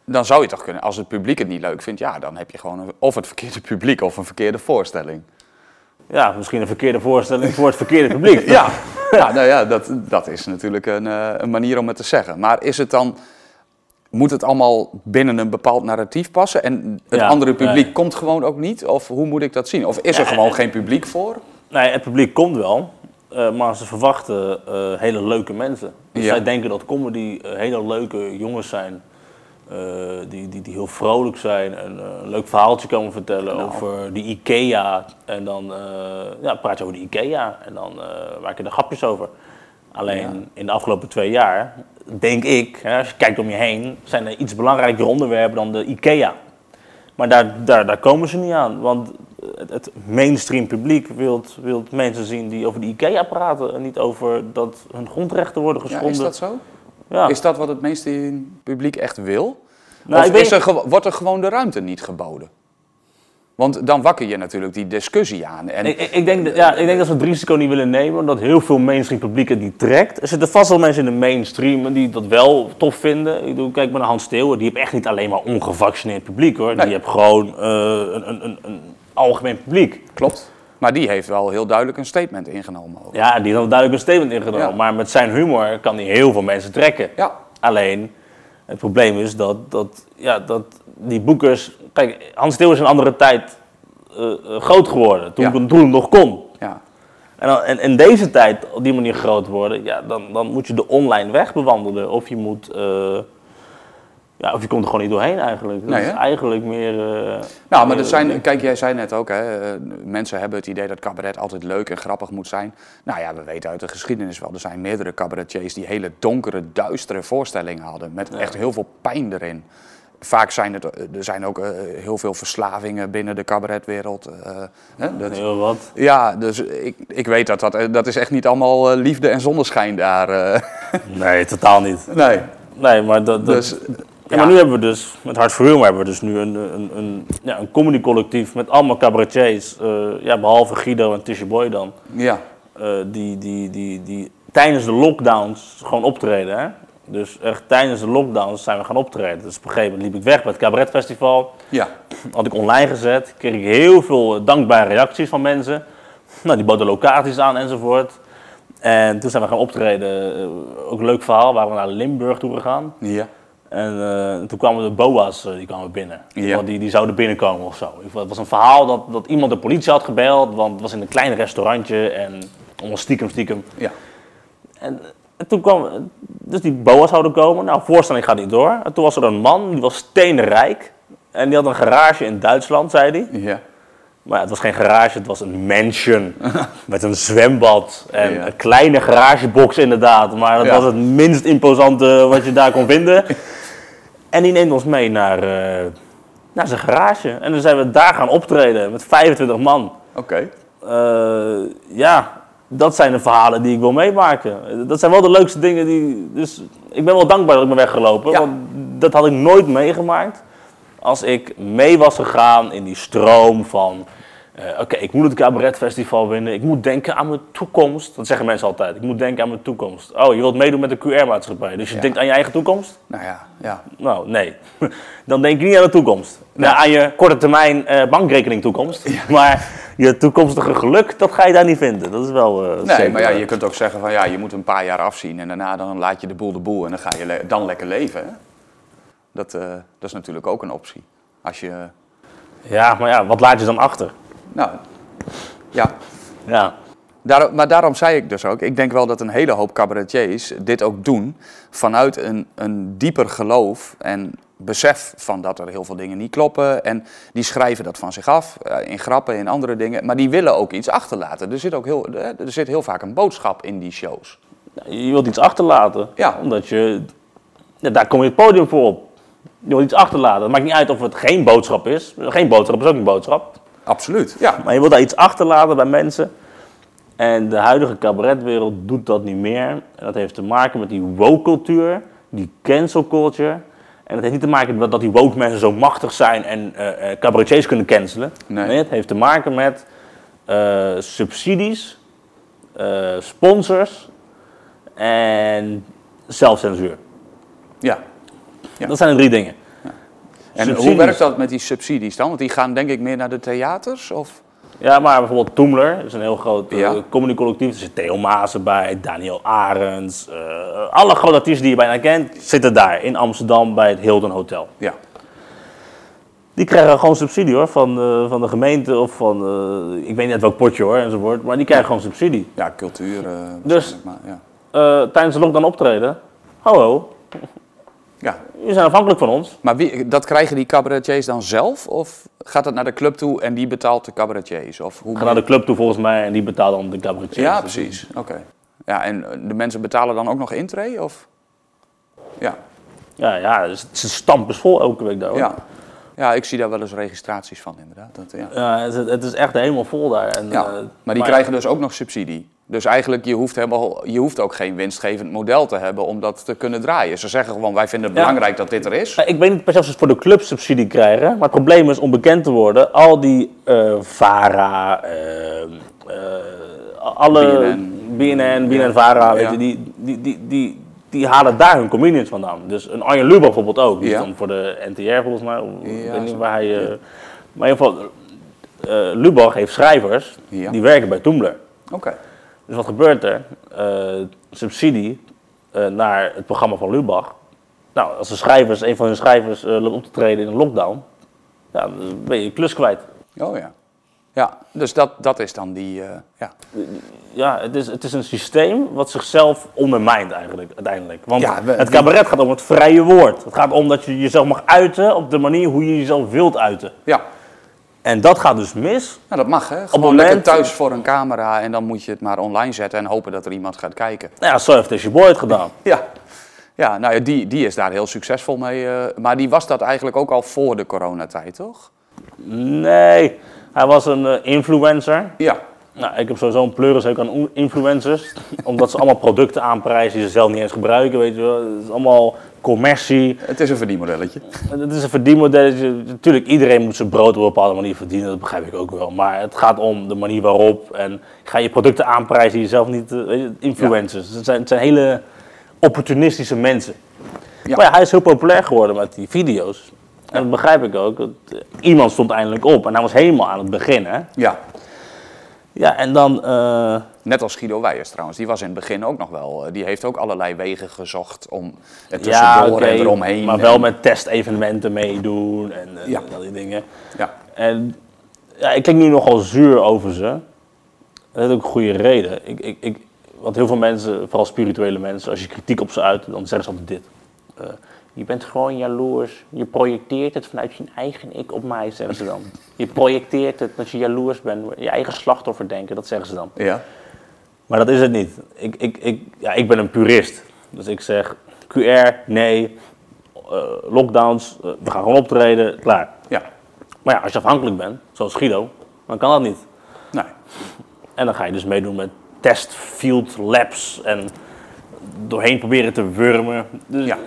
Dan zou je toch kunnen, als het publiek het niet leuk vindt, ja, dan heb je gewoon een- of het verkeerde publiek of een verkeerde voorstelling. Ja, misschien een verkeerde voorstelling voor het verkeerde publiek. Ja, ja, nou ja dat, dat is natuurlijk een, eh, een manier om het te zeggen. Maar is het dan, moet het allemaal binnen een bepaald narratief passen en het Ja, andere publiek nee. komt gewoon ook niet? Of hoe moet ik dat zien? Of is er Ja, gewoon en- geen publiek voor? Nee, het publiek komt wel, eh, maar ze verwachten eh, hele leuke mensen. Dus Ja. zij denken dat comedy eh, hele leuke jongens zijn. Eh, die, die, die heel vrolijk zijn en eh, een leuk verhaaltje komen vertellen Nou. over die IKEA. En dan eh, ja, praat je over de IKEA en dan maak je er grapjes over. Alleen in de afgelopen twee jaar, denk ik, hè, als je kijkt om je heen, zijn er iets belangrijker onderwerpen dan de IKEA. Maar daar, daar, daar komen ze niet aan. Want het, het mainstream publiek wil, wil mensen zien die over de IKEA praten. En niet over dat hun grondrechten worden Ja, geschonden. is dat zo? Ja. Is dat wat het meeste publiek echt wil? Nou, of is er, wordt er gewoon de ruimte niet geboden? Want dan wakker je natuurlijk die discussie aan. En, Ik, ik, ik denk, dat- ja, ik denk dat we het risico niet willen nemen, omdat heel veel mainstream publiek het niet trekt. Er zitten vast wel mensen in de mainstream die dat wel tof vinden. Ik bedoel, kijk maar naar Hans Steeuwen, die heeft echt niet alleen maar ongevaccineerd publiek hoor. Nee. Die heeft gewoon eh, een, een, een, een algemeen publiek. Klopt. Maar die heeft wel heel duidelijk een statement ingenomen. over. Ja, die heeft duidelijk een statement ingenomen. Ja. Maar met zijn humor kan hij heel veel mensen trekken. Ja. Alleen, het probleem is dat, dat, ja, dat die boekers... Kijk, Hans Steeuwen is in een andere tijd eh, eh, groot geworden, toen, Ja. toen het nog kon. ja. En in deze tijd op die manier groot worden, ja, dan, dan moet je de online weg bewandelen. Of je moet... eh, ja, of je komt er gewoon niet doorheen eigenlijk. Dat Nee, is eigenlijk meer... eh, Nou, maar eh, zijn, kijk, jij zei net ook, hè, eh, mensen hebben het idee dat cabaret altijd leuk en grappig moet zijn. Nou ja, we weten uit de geschiedenis wel, er zijn meerdere cabaretiers die hele donkere, duistere voorstellingen hadden. Met echt heel veel pijn erin. Vaak zijn het, er zijn ook eh, heel veel verslavingen binnen de cabaretwereld. eh, hè, dat- Heel wat. ja, dus ik, ik weet dat dat, eh, dat is echt niet allemaal eh, liefde en zonneschijn daar. eh. Nee, totaal niet. nee, Nee, maar dat... dat dus... Ja, maar nu hebben we dus, met Hart voor Humor hebben we dus nu een, een, een, ja, een comedy collectief met allemaal cabaretiers. eh, ja, behalve Guido en Tisha Boy dan. Ja, eh, die, die, die, die tijdens de lockdowns gewoon optreden. Hè? Dus echt tijdens de lockdowns zijn we gaan optreden. Dus op een gegeven moment liep ik weg bij het cabaretfestival. ja, Had ik online gezet. Kreeg ik heel veel eh, dankbare reacties van mensen. Nou, die boden locaties aan enzovoort. En toen zijn we gaan optreden. ook een leuk verhaal. Waren we naar Limburg toe gegaan. ja. En eh, toen kwamen de BOA's eh, die kwamen binnen. Ja. Die, die zouden binnenkomen of zo. Het was een verhaal dat, dat iemand de politie had gebeld. Want het was in een klein restaurantje. En allemaal stiekem, stiekem. ja. En, en toen kwam, dus die BOA's zouden komen. Nou, voorstelling gaat niet door. En toen was er een man, die was steenrijk. En die had een garage in Duitsland, zei hij. ja. Maar ja, het was geen garage, het was een mansion. met een zwembad. En Ja. een kleine garagebox inderdaad. Maar dat Ja. was het minst imposante wat je daar kon vinden. En die neemt ons mee naar, eh, naar zijn garage. En dan zijn we daar gaan optreden met 25 man. Oké. Eh, ja, dat zijn de verhalen die ik wil meemaken. Dat zijn wel de leukste dingen die. Dus ik ben wel dankbaar dat ik ben weggelopen. Ja. Want dat had ik nooit meegemaakt. Als ik mee was gegaan in die stroom van. Eh, Oké, ik moet het cabaretfestival winnen. Ik moet denken aan mijn toekomst. Dat zeggen mensen altijd. Ik moet denken aan mijn toekomst. Oh, je wilt meedoen met de QR-maatschappij. Dus je Ja. denkt aan je eigen toekomst? Nou ja, ja. Nou, nee. Dan denk je niet aan de toekomst. Nou, aan je korte termijn eh, bankrekening toekomst. Maar je toekomstige geluk, dat ga je daar niet vinden. Dat is wel eh, Nee, zeker maar ja, je kunt ook zeggen van ja, je moet een paar jaar afzien en daarna dan laat je de boel de boel en dan ga je le- dan lekker leven. Hè? Dat, dat is natuurlijk ook een optie. Als je, Ja, maar ja, wat laat je dan achter? Nou, ja. Ja. Daar, maar daarom zei ik dus ook, ik denk wel dat een hele hoop cabaretiers dit ook doen vanuit een, een dieper geloof en besef van dat er heel veel dingen niet kloppen. En die schrijven dat van zich af, eh, in grappen, in andere dingen. Maar die willen ook iets achterlaten. Er zit ook heel, eh, er zit heel vaak een boodschap in die shows. Je wilt iets achterlaten. Ja. Omdat je, ja, daar kom je het podium voor op. Je wilt iets achterlaten. Het maakt niet uit of het geen boodschap is. Geen boodschap is ook een boodschap. Absoluut, ja. Maar je wilt daar iets achterlaten bij mensen. En de huidige cabaretwereld doet dat niet meer. En dat heeft te maken met die woke cultuur, die cancel culture. En dat heeft niet te maken met dat die woke mensen zo machtig zijn en eh, cabaretiers kunnen cancelen. Nee. het heeft te maken met eh, subsidies, sponsors en zelfcensuur. ja. Ja. Dat zijn de drie dingen. En Subsidies. hoe werkt dat met die subsidies dan? Want die gaan denk ik meer naar de theaters? Of? Ja, maar bijvoorbeeld Toemler is een heel groot uh, Ja. comedy-collectief. Er zit Theo Maassen bij, Daniel Arends. eh, alle grote artiesten die je bijna kent, zitten daar in Amsterdam bij het Hilton Hotel. Ja. Die krijgen gewoon subsidie hoor, van, eh, van de gemeente of van, eh, ik weet niet uit welk potje hoor enzovoort. Maar die krijgen gewoon subsidie. Ja, cultuur. eh, Dus- Maar, ja. Eh, tijdens de lockdown optreden, hallo, ja. jullie zijn afhankelijk van ons. Maar wie, dat krijgen die cabaretiers dan zelf? Of gaat het naar de club toe en die betaalt de cabaretiers? Of hoe Ga naar de club toe volgens mij en die betalen dan de cabaretiers. Ja, precies. Oké. Ja, en eh, de mensen betalen dan ook nog intree? Of? Ja. Ja, ja, dus het is stampers vol elke week daar hoor. ja. Ja, ik zie daar wel eens registraties van inderdaad. Dat, ja. Ja, het, is- het is echt helemaal vol daar. En, Ja, eh, maar die krijgen dus ook nog subsidie. Dus eigenlijk, je hoeft, helemaal, je hoeft ook geen winstgevend model te hebben om dat te kunnen draaien. Ze zeggen gewoon, wij vinden het Ja. belangrijk dat dit er is. Ik weet niet per se of ze voor de club subsidie krijgen, maar het probleem is om bekend te worden. Al die eh VARA, eh, eh, alle BNN, BNN, VARA, weet Ja. je, die, die, die, die, die halen daar hun comedians vandaan. Dus een Arjen Lubach bijvoorbeeld ook, die is dan voor de NTR volgens mij. Ik weet niet waar hij... maar in ieder geval, Lubach heeft schrijvers die werken bij Toemler. Oké. Dus wat gebeurt er? Eh, subsidie eh, naar het programma van Lubach. Nou, als de schrijvers, een van hun schrijvers eh, loopt op te treden in een lockdown, ja, dan ben je je klus kwijt. Oh ja. Ja, dus dat, dat is dan die, ja. Ja, het is, het is een systeem wat zichzelf ondermijnt eigenlijk, uiteindelijk. Want Ja, we- het cabaret gaat om het vrije woord. Het gaat om dat je jezelf mag uiten op de manier hoe je jezelf wilt uiten. Ja, En dat gaat dus mis. nou, dat mag hè. Gewoon moment- lekker thuis voor een camera en dan moet je het maar online zetten en hopen dat er iemand gaat kijken. Nou ja, zo heeft deze boy het gedaan. Ja, ja nou ja, die, die is daar heel succesvol mee. eh, maar die was dat eigenlijk ook al voor de coronatijd, toch? Nee, hij was een eh, influencer. Ja, Nou, ik heb sowieso een pleurisheuk aan influencers. omdat ze allemaal producten aanprijzen die ze zelf niet eens gebruiken, weet je wel. Het is allemaal commercie. het is een verdienmodelletje. Het is een verdienmodelletje. Natuurlijk, iedereen moet zijn brood op een bepaalde manier verdienen. Dat begrijp ik ook wel. Maar het gaat om de manier waarop. En ga je producten aanprijzen die je zelf niet... eh, influencers. Het, zijn, het zijn hele opportunistische mensen. Ja. Maar ja, hij is heel populair geworden met die video's. En dat begrijp ik ook. Iemand stond eindelijk op. En hij was helemaal aan het begin, hè. Ja, Ja, en dan... eh, net als Guido Weijers trouwens. Die was in het begin ook nog wel. eh, Die heeft ook allerlei wegen gezocht om het Ja, tussendoor oké, en eromheen. maar wel en- met testevenementen meedoen en, eh, Ja. al die dingen. Ja, En ja, ik klink nu nogal zuur over ze. Dat heeft ook een goede reden. Ik, ik, ik, want heel veel mensen, vooral spirituele mensen, als je kritiek op ze uit, dan zeggen ze altijd dit. Je bent gewoon jaloers. Je projecteert het vanuit je eigen ik op mij, zeggen ze dan. Je projecteert het dat je jaloers bent. Je eigen slachtoffer denken, dat zeggen ze dan. ja, Maar dat is het niet. Ik, ik, ik, ja, ik ben een purist. Dus ik zeg QR, nee. Eh, lockdowns, eh, we gaan gewoon optreden, klaar. ja. Maar ja, als je afhankelijk bent, zoals Guido, dan kan dat niet. Nee. En dan ga je dus meedoen met test field labs en doorheen proberen te wurmen. Dus Ja.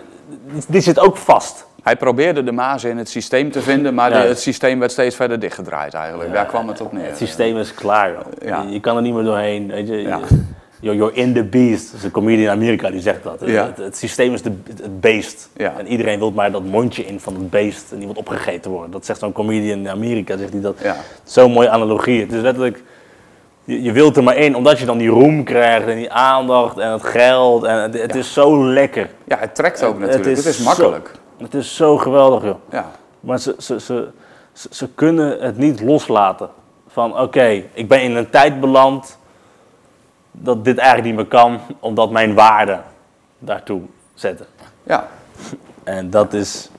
Dit, dit zit ook vast. Hij probeerde de mazen in het systeem te vinden, maar Ja. de- het systeem werd steeds verder dichtgedraaid eigenlijk. Daar kwam het op neer. Het systeem is klaar. Ja. Je, je kan er niet meer doorheen. Weet je. Ja. You're, you're in the beast. Dat is een comedian in Amerika die zegt dat. Ja. Het, het systeem is de, het, beest. Ja. En iedereen wil maar dat mondje in van het beest en die wordt opgegeten worden. Dat zegt zo'n comedian in Amerika, zegt hij dat. Ja. Zo'n mooie analogie. Het is letterlijk, je, je wilt er maar in, omdat je dan die roem krijgt en die aandacht en het geld. En het, het is zo lekker. Ja, het trekt ook natuurlijk. Het is, makkelijk. het is zo geweldig, joh. Ja. Maar ze, ze, ze, ze, ze kunnen het niet loslaten. Van oké, ik ben in een tijd beland dat dit eigenlijk niet meer kan, omdat mijn waarden daartoe zetten. ja. En dat is,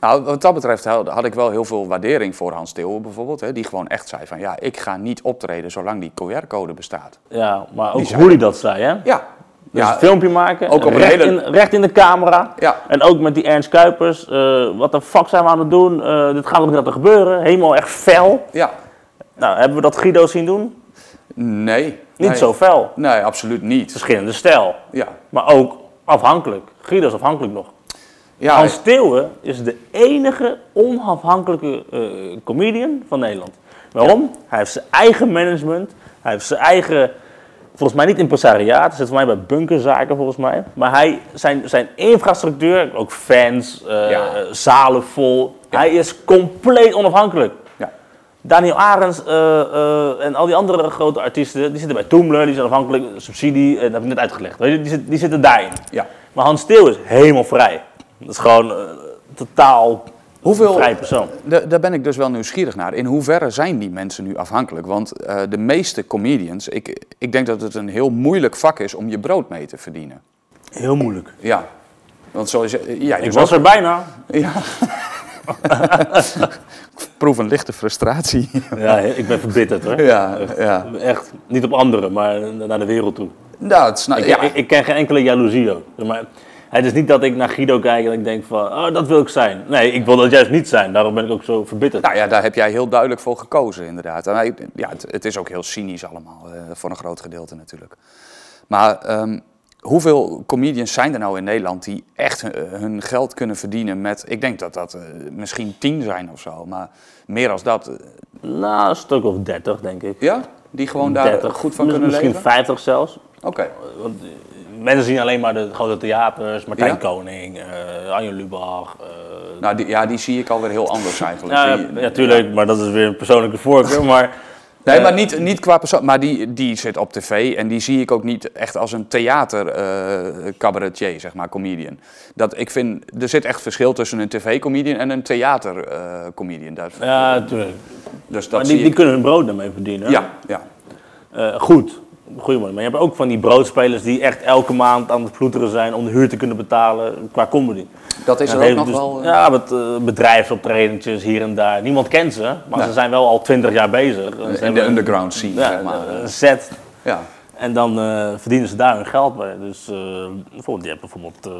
Nou, wat dat betreft had had ik wel heel veel waardering voor Hans Theeuwen bijvoorbeeld. Hè, die gewoon echt zei van, ja, ik ga niet optreden zolang die QR-code bestaat. ja, maar ook hoe hij dat zei, hè? Ja, Dus Ja, een filmpje maken, ook op een recht, hele- in, recht in de camera. Ja. En ook met die Ernst Kuipers, eh, wat de fuck zijn we aan het doen? Eh, dit gaat ook niet laten gebeuren. Helemaal echt fel. Ja. Nou, hebben we dat Guido zien doen? Nee. Niet nee. zo fel. Nee, absoluut niet. Verschillende stijl. Ja. Maar ook afhankelijk. Guido is afhankelijk nog. Ja, Hans Steeuwen is de enige onafhankelijke eh, comedian van Nederland. Waarom? Hij heeft zijn eigen management. Hij heeft zijn eigen, volgens mij niet impresariaat. Hij zit voor mij bij bunkerzaken volgens mij. Maar hij, zijn, zijn infrastructuur, ook fans, eh, Ja. zalen vol. Hij is compleet onafhankelijk. ja. Daniel Arends eh, en al die andere grote artiesten, die zitten bij Toomler, die zijn afhankelijk, subsidie, dat heb ik net uitgelegd. Weet je, die, zit- die zitten daarin. ja. Maar Hans Steel is helemaal vrij. Dat is gewoon eh, totaal Hoeveel, vrij persoon. Da- daar ben ik dus wel nieuwsgierig naar. In hoeverre zijn die mensen nu afhankelijk? Want eh, de meeste comedians, ik, ik denk dat het een heel moeilijk vak is om je brood mee te verdienen. Heel moeilijk. Ja. Want zo is ja, Ik was er bijna. Ja. ik proef een lichte frustratie. Ja, ik ben verbitterd hoor. ja, ja. Echt, niet op anderen, maar naar de wereld toe. Nou, het snap, Ik, ja. ik, ik ken geen enkele jaloezie ook. Maar het is niet dat ik naar Guido kijk en ik denk van, oh, dat wil ik zijn. Nee, ik wil dat juist niet zijn. Daarom ben ik ook zo verbitterd. Nou ja, daar heb jij heel duidelijk voor gekozen, inderdaad. En ja, het, het is ook heel cynisch allemaal, eh, voor een groot gedeelte natuurlijk. Maar ehm, hoeveel comedians zijn er nou in Nederland die echt hun, hun geld kunnen verdienen met... Ik denk dat dat eh, misschien tien zijn of zo, maar meer als dat. eh, Nou, een stuk of 30 denk ik. ja? Die gewoon daar 30, goed van kunnen Misschien leven? 50 zelfs. Oké. Eh, mensen zien alleen maar de grote theaters, Martijn Ja? Koning, eh Arjen Lubach. eh, Nou, die, ja, die zie ik alweer heel anders eigenlijk. ja, Die- ja, tuurlijk, maar dat is weer een persoonlijke voorkeur. Maar Nee, Eh, maar niet, niet qua persoon, maar die, die zit op tv en die zie ik ook niet echt als een theater eh, cabaretier, zeg maar, comedian. Dat, ik vind, er zit echt verschil tussen een tv-comedian en een theater-comedian. ja, tuurlijk. dus dat Maar die, die ik. kunnen hun brood daarmee verdienen. Ja, ja. Goed. Goedemorgen. Maar je hebt ook van die broodspelers die echt elke maand aan het ploeteren zijn om de huur te kunnen betalen qua comedy. Dat is er ook nog dus- wel... eh, Ja, met uh, bedrijfsoptredentjes hier en daar. Niemand kent ze, maar Nee. ze zijn wel al twintig jaar bezig. Ze in de hebben- underground scene, ja, zeg maar. een set. Ja. En dan eh, verdienen ze daar hun geld bij. Dus eh, bijvoorbeeld, je hebt bijvoorbeeld eh,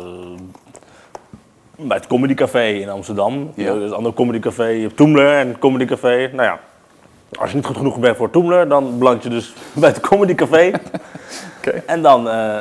bij het Comedy Café in Amsterdam. Ja. Ja. een ander Comedy Café. Je hebt Toemler en het Comedy Café. Nou ja, als je niet goed genoeg bent voor Toemler, dan beland je dus bij het Comedy Café. En dan eh,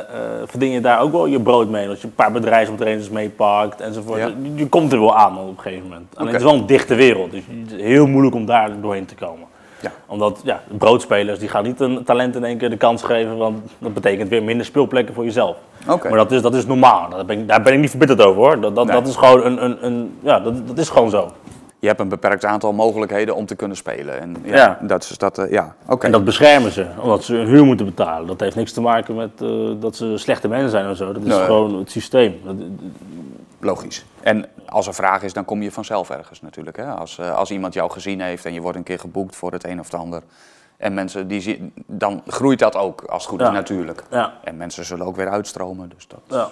verdien je daar ook wel je brood mee. Als je een paar bedrijfsoptredens meepakt enzovoort. Ja. Je, je komt er wel aan op een gegeven moment. Alleen het is wel een dichte wereld. Dus het is heel moeilijk om daar doorheen te komen. Ja. Omdat ja, broodspelers die gaan niet een talent in één keer de kans geven. Want dat betekent weer minder speelplekken voor jezelf. Maar dat is, dat is normaal. Daar ben, ik, daar ben ik niet verbitterd over hoor. Dat, dat, Nee. dat is gewoon een, een, een ja, dat, dat is gewoon zo. Je hebt een beperkt aantal mogelijkheden om te kunnen spelen. En ja, Ja. dat is dat, eh, ja, oké. En dat beschermen ze, omdat ze hun huur moeten betalen. Dat heeft niks te maken met eh, dat ze slechte mensen zijn of zo. Dat is Nee. gewoon het systeem. Logisch. En als er vraag is, dan kom je vanzelf ergens natuurlijk. Hè? Als, eh, als iemand jou gezien heeft en je wordt een keer geboekt voor het een of het ander. En mensen die zien, dan groeit dat ook als het goed is natuurlijk. Ja. En mensen zullen ook weer uitstromen, dus dat Ja.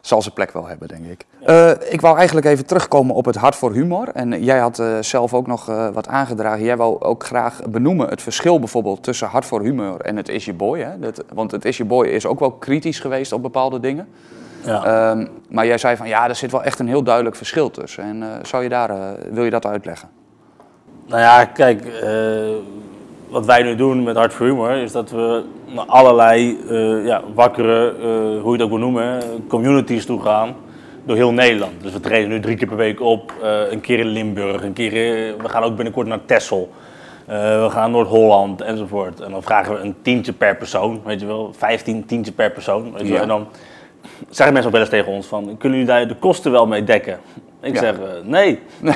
Zal zijn plek wel hebben, denk ik. Eh, ik wou eigenlijk even terugkomen op het hart voor humor. En jij had eh, zelf ook nog eh, wat aangedragen. Jij wou ook graag benoemen het verschil bijvoorbeeld tussen hart voor humor en het is je boy. Hè? Dat, want het is je boy is ook wel kritisch geweest op bepaalde dingen. Ja. Ehm, maar jij zei van ja, er zit wel echt een heel duidelijk verschil tussen. En zou je daar, wil je dat uitleggen? Nou ja, kijk, wat wij nu doen met Hart voor Humor is dat we allerlei eh, ja, wakkere, eh, hoe je het ook wil noemen, communities toe gaan. Door heel Nederland. Dus we treden nu drie keer per week op. eh, een keer in Limburg, een keer in- we gaan ook binnenkort naar Texel. We gaan Noord-Holland enzovoort. En dan vragen we een tientje per persoon, weet je wel. 15 tientje per persoon. Weet je wel. Ja. En dan zeggen mensen ook wel eens tegen ons van, kunnen jullie daar de kosten wel mee dekken? Ik Ja. zeg, nee. Nee.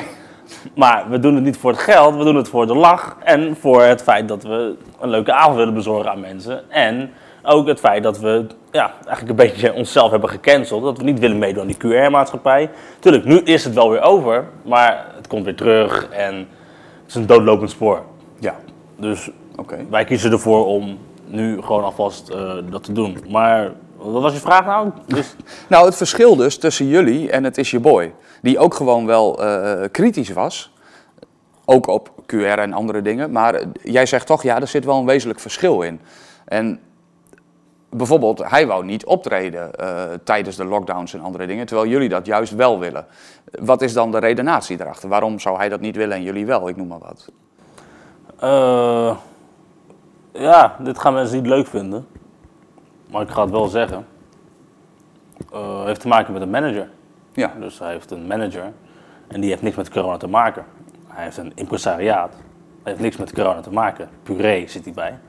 Maar we doen het niet voor het geld, we doen het voor de lach en voor het feit dat we een leuke avond willen bezorgen aan mensen. En ook het feit dat we ja, eigenlijk een beetje onszelf hebben gecanceld, dat we niet willen meedoen aan die QR-maatschappij. Tuurlijk, nu is het wel weer over, maar het komt weer terug en het is een doodlopend spoor. Ja, Dus oké. wij kiezen ervoor om nu gewoon alvast eh, dat te doen. Maar wat was je vraag nou? Dus, Nou, het verschil dus tussen jullie en het is je boy. Die ook gewoon wel eh, kritisch was. Ook op QR en andere dingen. Maar eh, jij zegt toch, ja, er zit wel een wezenlijk verschil in. En bijvoorbeeld, hij wou niet optreden eh, tijdens de lockdowns en andere dingen, terwijl jullie dat juist wel willen. Wat is dan de redenatie erachter? Waarom zou hij dat niet willen en jullie wel? Ik noem maar wat. Eh, ja, dit gaan mensen niet leuk vinden. Maar ik ga het wel zeggen. Eh heeft te maken met een manager. Ja, Dus hij heeft een manager en die heeft niks met corona te maken. Hij heeft een impresariaat. Hij heeft niks met corona te maken. Puree zit hij bij.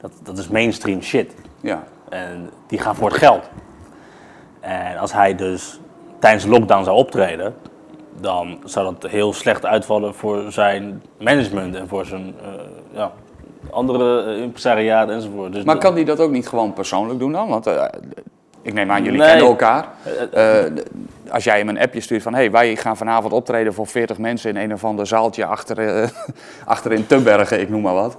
Dat, dat is mainstream shit. ja, En die gaan voor het geld. En als hij dus tijdens de lockdown zou optreden, dan zou dat heel slecht uitvallen voor zijn management en voor zijn eh, ja, andere eh, impresariaat enzovoort. Dus Maar kan hij dat ook niet gewoon persoonlijk doen dan? Want eh, ik neem aan, jullie Nee. kennen elkaar. Eh, als jij hem een appje stuurt van... hé, hey, wij gaan vanavond optreden voor 40 mensen... in een of ander zaaltje achter, achter in Tubbergen, ik noem maar wat.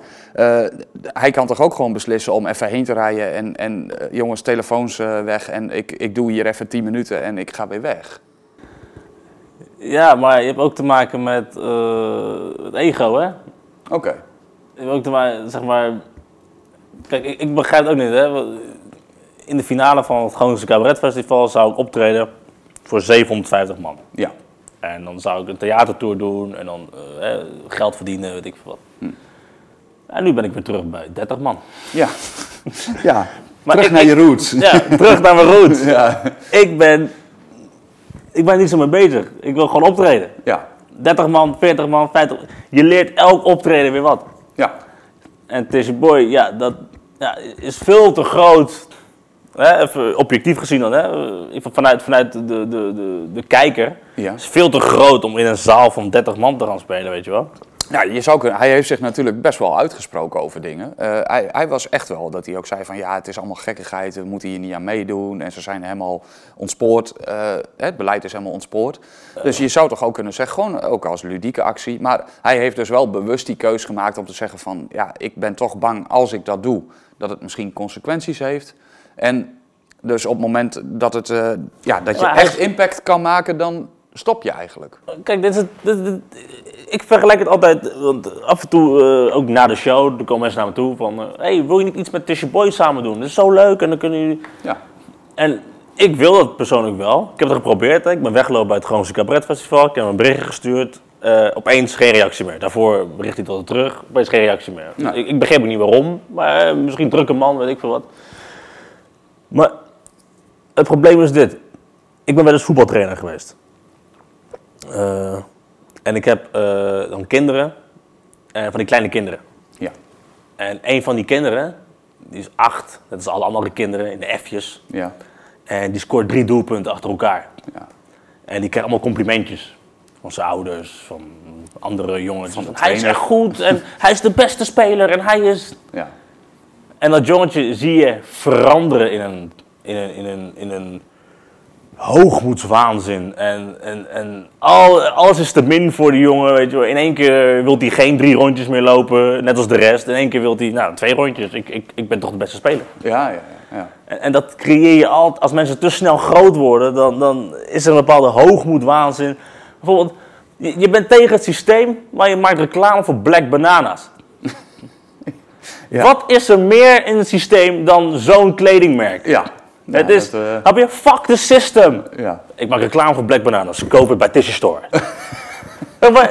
Hij kan toch ook gewoon beslissen om even heen te rijden... en, en jongens, telefoons weg... en ik, ik doe hier even 10 minuten en ik ga weer weg. Ja, maar je hebt ook te maken met het ego, hè? Oké, ook te maken, zeg maar... Kijk, ik, ik begrijp het ook niet, hè? In de finale van het Groningse Cabaret Festival zou ik optreden voor 750 man. ja. En dan zou ik een theatertour doen en dan eh, geld verdienen, weet ik veel wat. Hm. En nu ben ik weer terug bij 30 man. Ja, ja. Maar terug ik- naar je roots. Ja, terug naar mijn roots. Ja, Ik ben, ik ben niet zo mee bezig. Ik wil gewoon optreden. ja, 30 man, 40 man, 50. Je leert elk optreden weer wat. Ja. En Tisha Boy, ja, dat ja, is veel te groot. Hè, even objectief gezien dan, hè? Vanuit, vanuit de, de, de, de kijker. Ja. is veel te groot om in een zaal van 30 man te gaan spelen, weet je wel. Ja, je zou kunnen, hij heeft zich natuurlijk best wel uitgesproken over dingen. Eh, hij, hij was echt wel dat hij ook zei van ja, het is allemaal gekkigheid, we moeten hier niet aan meedoen. En ze zijn helemaal ontspoord, eh, het beleid is helemaal ontspoord. Dus je zou toch ook kunnen zeggen, gewoon ook als ludieke actie. Maar hij heeft dus wel bewust die keus gemaakt om te zeggen van ja, ik ben toch bang als ik dat doe, dat het misschien consequenties heeft. En dus op het moment dat, het, eh, ja, dat je echt impact kan maken, dan stop je eigenlijk. Kijk, dit is het, dit- dit- ik vergelijk het altijd, want af en toe, eh, ook na de show, er komen mensen naar me toe van... eh, hey, wil je niet iets met Tisha Boy samen doen? Dat is zo leuk en dan kunnen jullie... Ja, En ik wil dat persoonlijk wel. Ik heb het geprobeerd. Hè. Ik ben weggelopen bij het Groningse Cabaret Festival. Ik heb een berichtje gestuurd. Eh, opeens geen reactie meer. Daarvoor bericht hij tot terug. Opeens geen reactie meer. Nee. Ik, ik begreep ook niet waarom. Maar misschien drukke man, weet ik veel wat. Maar het probleem is dit. Ik ben wel eens voetbaltrainer geweest. Eh, en ik heb eh, dan kinderen. En van die kleine kinderen. ja, En een van die kinderen, die is acht. Dat is alle andere kinderen in de F'jes. ja, En die scoort drie doelpunten achter elkaar. ja. En die krijgt allemaal complimentjes. Van zijn ouders, van andere jongens. Van hij is echt goed en hij is de beste speler en hij is... ja. En dat jongetje zie je veranderen in een, in een, in een, in een hoogmoedswaanzin. En, en, en al, alles is te min voor die jongen, weet je wel. In één keer wil hij geen drie rondjes meer lopen, net als de rest. In één keer wil hij, nou, twee rondjes. Ik, ik, ik ben toch de beste speler. Ja, ja, ja. En, en dat creëer je altijd, als mensen te snel groot worden, dan, dan is er een bepaalde hoogmoed, waanzin. Bijvoorbeeld, je, je bent tegen het systeem, maar je maakt reclame voor Black Bananas. Ja. Wat is er meer in het systeem dan zo'n kledingmerk? Ja. Het is, dat, eh, heb je, fuck the system. ja. Ik maak reclame voor Black Bananas, koop het bij Tissue Store. En wa-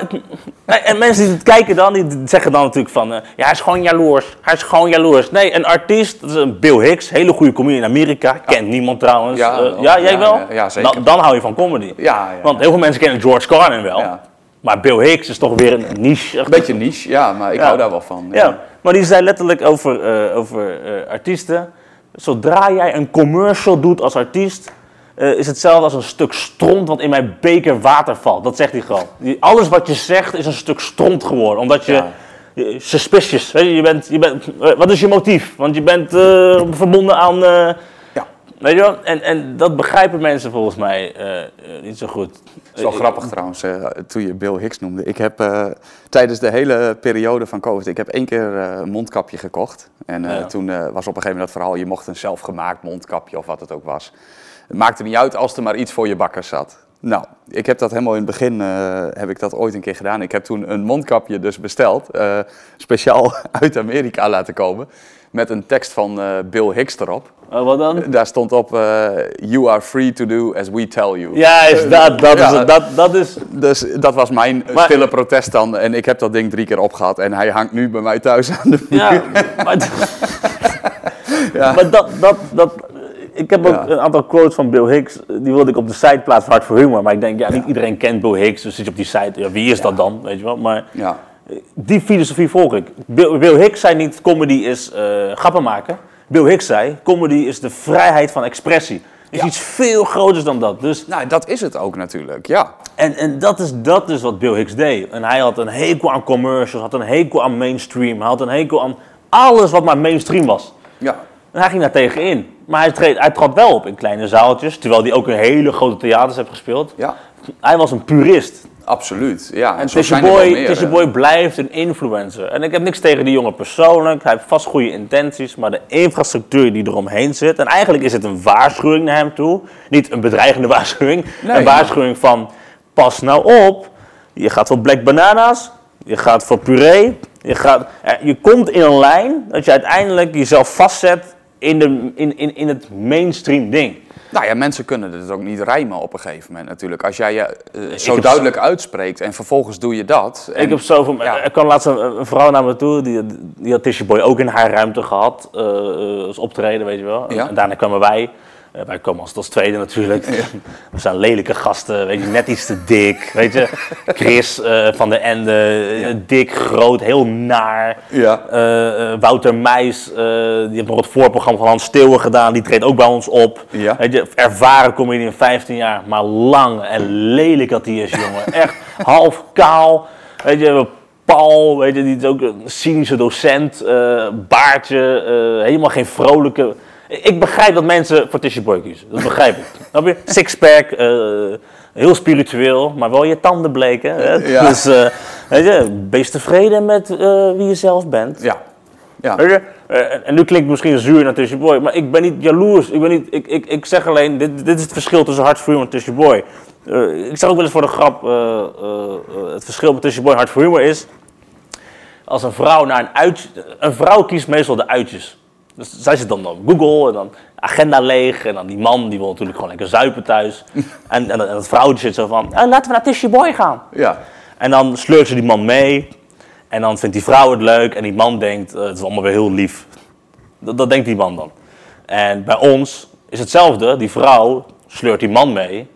en mensen die het kijken dan, die zeggen dan natuurlijk van... eh, ja, hij is gewoon jaloers. Hij is gewoon jaloers. Nee, een artiest, dat is een Bill Hicks, hele goede comedian in Amerika. Kent niemand trouwens. Ja, Eh, ja jij wel? ja, zeker. Dan, dan hou je van comedy. Ja, ja, Want heel veel mensen kennen George Carlin wel. Ja. Maar Bill Hicks is toch weer een niche. Een beetje niche, ja, maar ik hou daar wel van. Ja, maar die zei letterlijk over, eh, over eh, artiesten. Zodra jij een commercial doet als artiest, eh, is hetzelfde als een stuk stront wat in mijn beker water valt. Dat zegt hij gewoon. Alles wat je zegt is een stuk stront geworden. Omdat je, Ja. je- suspicious, weet je, je bent, je bent, eh, wat is je motief? Want je bent eh, verbonden aan... Weet je wel? En, en dat begrijpen mensen volgens mij eh, eh, niet zo goed. Het is wel grappig trouwens, eh, toen je Bill Hicks noemde. Ik heb tijdens de hele periode van COVID, ik heb één keer een mondkapje gekocht. En Ja. toen was op een gegeven moment dat verhaal, je mocht een zelfgemaakt mondkapje of wat het ook was. Het maakte niet uit als er maar iets voor je bakker zat. Nou, ik heb dat helemaal in het begin, eh, heb ik dat ooit een keer gedaan. Ik heb toen een mondkapje dus besteld, eh, speciaal uit Amerika laten komen, met een tekst van eh, Bill Hicks erop. Oh, wat dan? Daar stond op, you are free to do as we tell you. Juist, dat, dat, Ja. is, dat, dat is... Dus dat was mijn Maar- stille protest dan. En ik heb dat ding drie keer opgehad en hij hangt nu bij mij thuis aan de muur. Ja, maar, maar dat, dat, dat, ik heb ook Ja. een aantal quotes van Bill Hicks, die wilde ik op de site plaatsen Hart voor Humor. Maar ik denk, ja, niet iedereen kent Bill Hicks, dus zit je op die site, ja, wie is dat dan, weet je wel. Maar Ja. die filosofie volg ik. Bill, Bill Hicks zei niet, comedy is eh, grappen maken. Bill Hicks zei, comedy is de vrijheid van expressie. is Ja. iets veel groters dan dat. Dus Nou, dat is het ook natuurlijk, ja. en, en dat, is, dat is wat Bill Hicks deed. En hij had een hekel aan commercials, had een hekel aan mainstream, hij had een hekel aan alles wat maar mainstream was. Ja, En hij ging daar tegenin. Maar hij, treed, hij trad wel op in kleine zaaltjes, terwijl hij ook in hele grote theaters heeft gespeeld. ja. Hij was een purist. absoluut. Ja, En zo Tisha Boy, Tisha. Boy blijft een influencer. En ik heb niks tegen die jongen persoonlijk. Hij heeft vast goede intenties. Maar de infrastructuur die eromheen zit. En eigenlijk is het een waarschuwing naar hem toe. Niet een bedreigende waarschuwing. Nee, een waarschuwing van: pas nou op. Je gaat voor black bananas. Je gaat voor puree. Je, gaat, eh, je komt in een lijn dat je uiteindelijk jezelf vastzet in, de, in, in, in het mainstream ding. Nou ja, mensen kunnen het ook niet rijmen op een gegeven moment natuurlijk. Als jij je eh, zo duidelijk uitspreekt en vervolgens doe je dat. En, Ik heb zoveel. ja. Er kwam laatst een, een vrouw naar me toe, die, die had Tisha Boy ook in haar ruimte gehad. eh, eh, als optreden, weet je wel. Ja. En daarna kwamen wij. Eh, wij komen als, als tweede natuurlijk. We zijn lelijke gasten, weet je, net iets te dik. Weet je, Chris eh, van de Ende, eh, dik, groot, heel naar. Ja. Wouter Meijs, die heeft nog het voorprogramma van Hans Steeuwen gedaan. Die treedt ook bij ons op. Weet je, ervaren comedian 15 jaar, maar lang en lelijk dat die is, jongen. Echt half kaal. Weet je, we hebben Paul, weet je, die is ook een cynische docent. baardje, helemaal geen vrolijke... Ik begrijp dat mensen voor Tisha Boy kiezen. Dat begrijp ik. Snap je? Sixpack, eh, heel spiritueel, maar wel je tanden bleken. Hè? Ja. Dus, eh, weet je, wees tevreden met eh, wie je zelf bent. Ja. Ja. Weet je? En nu klinkt het misschien zuur naar Tisha Boy, maar ik ben niet jaloers. Ik, ben niet, ik, ik, ik zeg alleen, dit, dit is het verschil tussen Hart voor Humor en Tisha Boy. Ik zeg ook wel eens voor de grap, het verschil met Tisha Boy en voor Humor is... Als een vrouw naar een uitje... Een vrouw kiest meestal de uitjes. Dus zij zit dan op Google en dan agenda leeg. En dan die man, die wil natuurlijk gewoon lekker zuipen thuis. en, en, en dat vrouwtje zit zo van, "Ah, laten we naar Tisha Boy gaan. Ja. En dan sleurt ze die man mee. En dan vindt die vrouw het leuk. En die man denkt, eh, het is allemaal weer heel lief. Dat, dat denkt die man dan. En bij ons is hetzelfde. Die vrouw sleurt die man mee.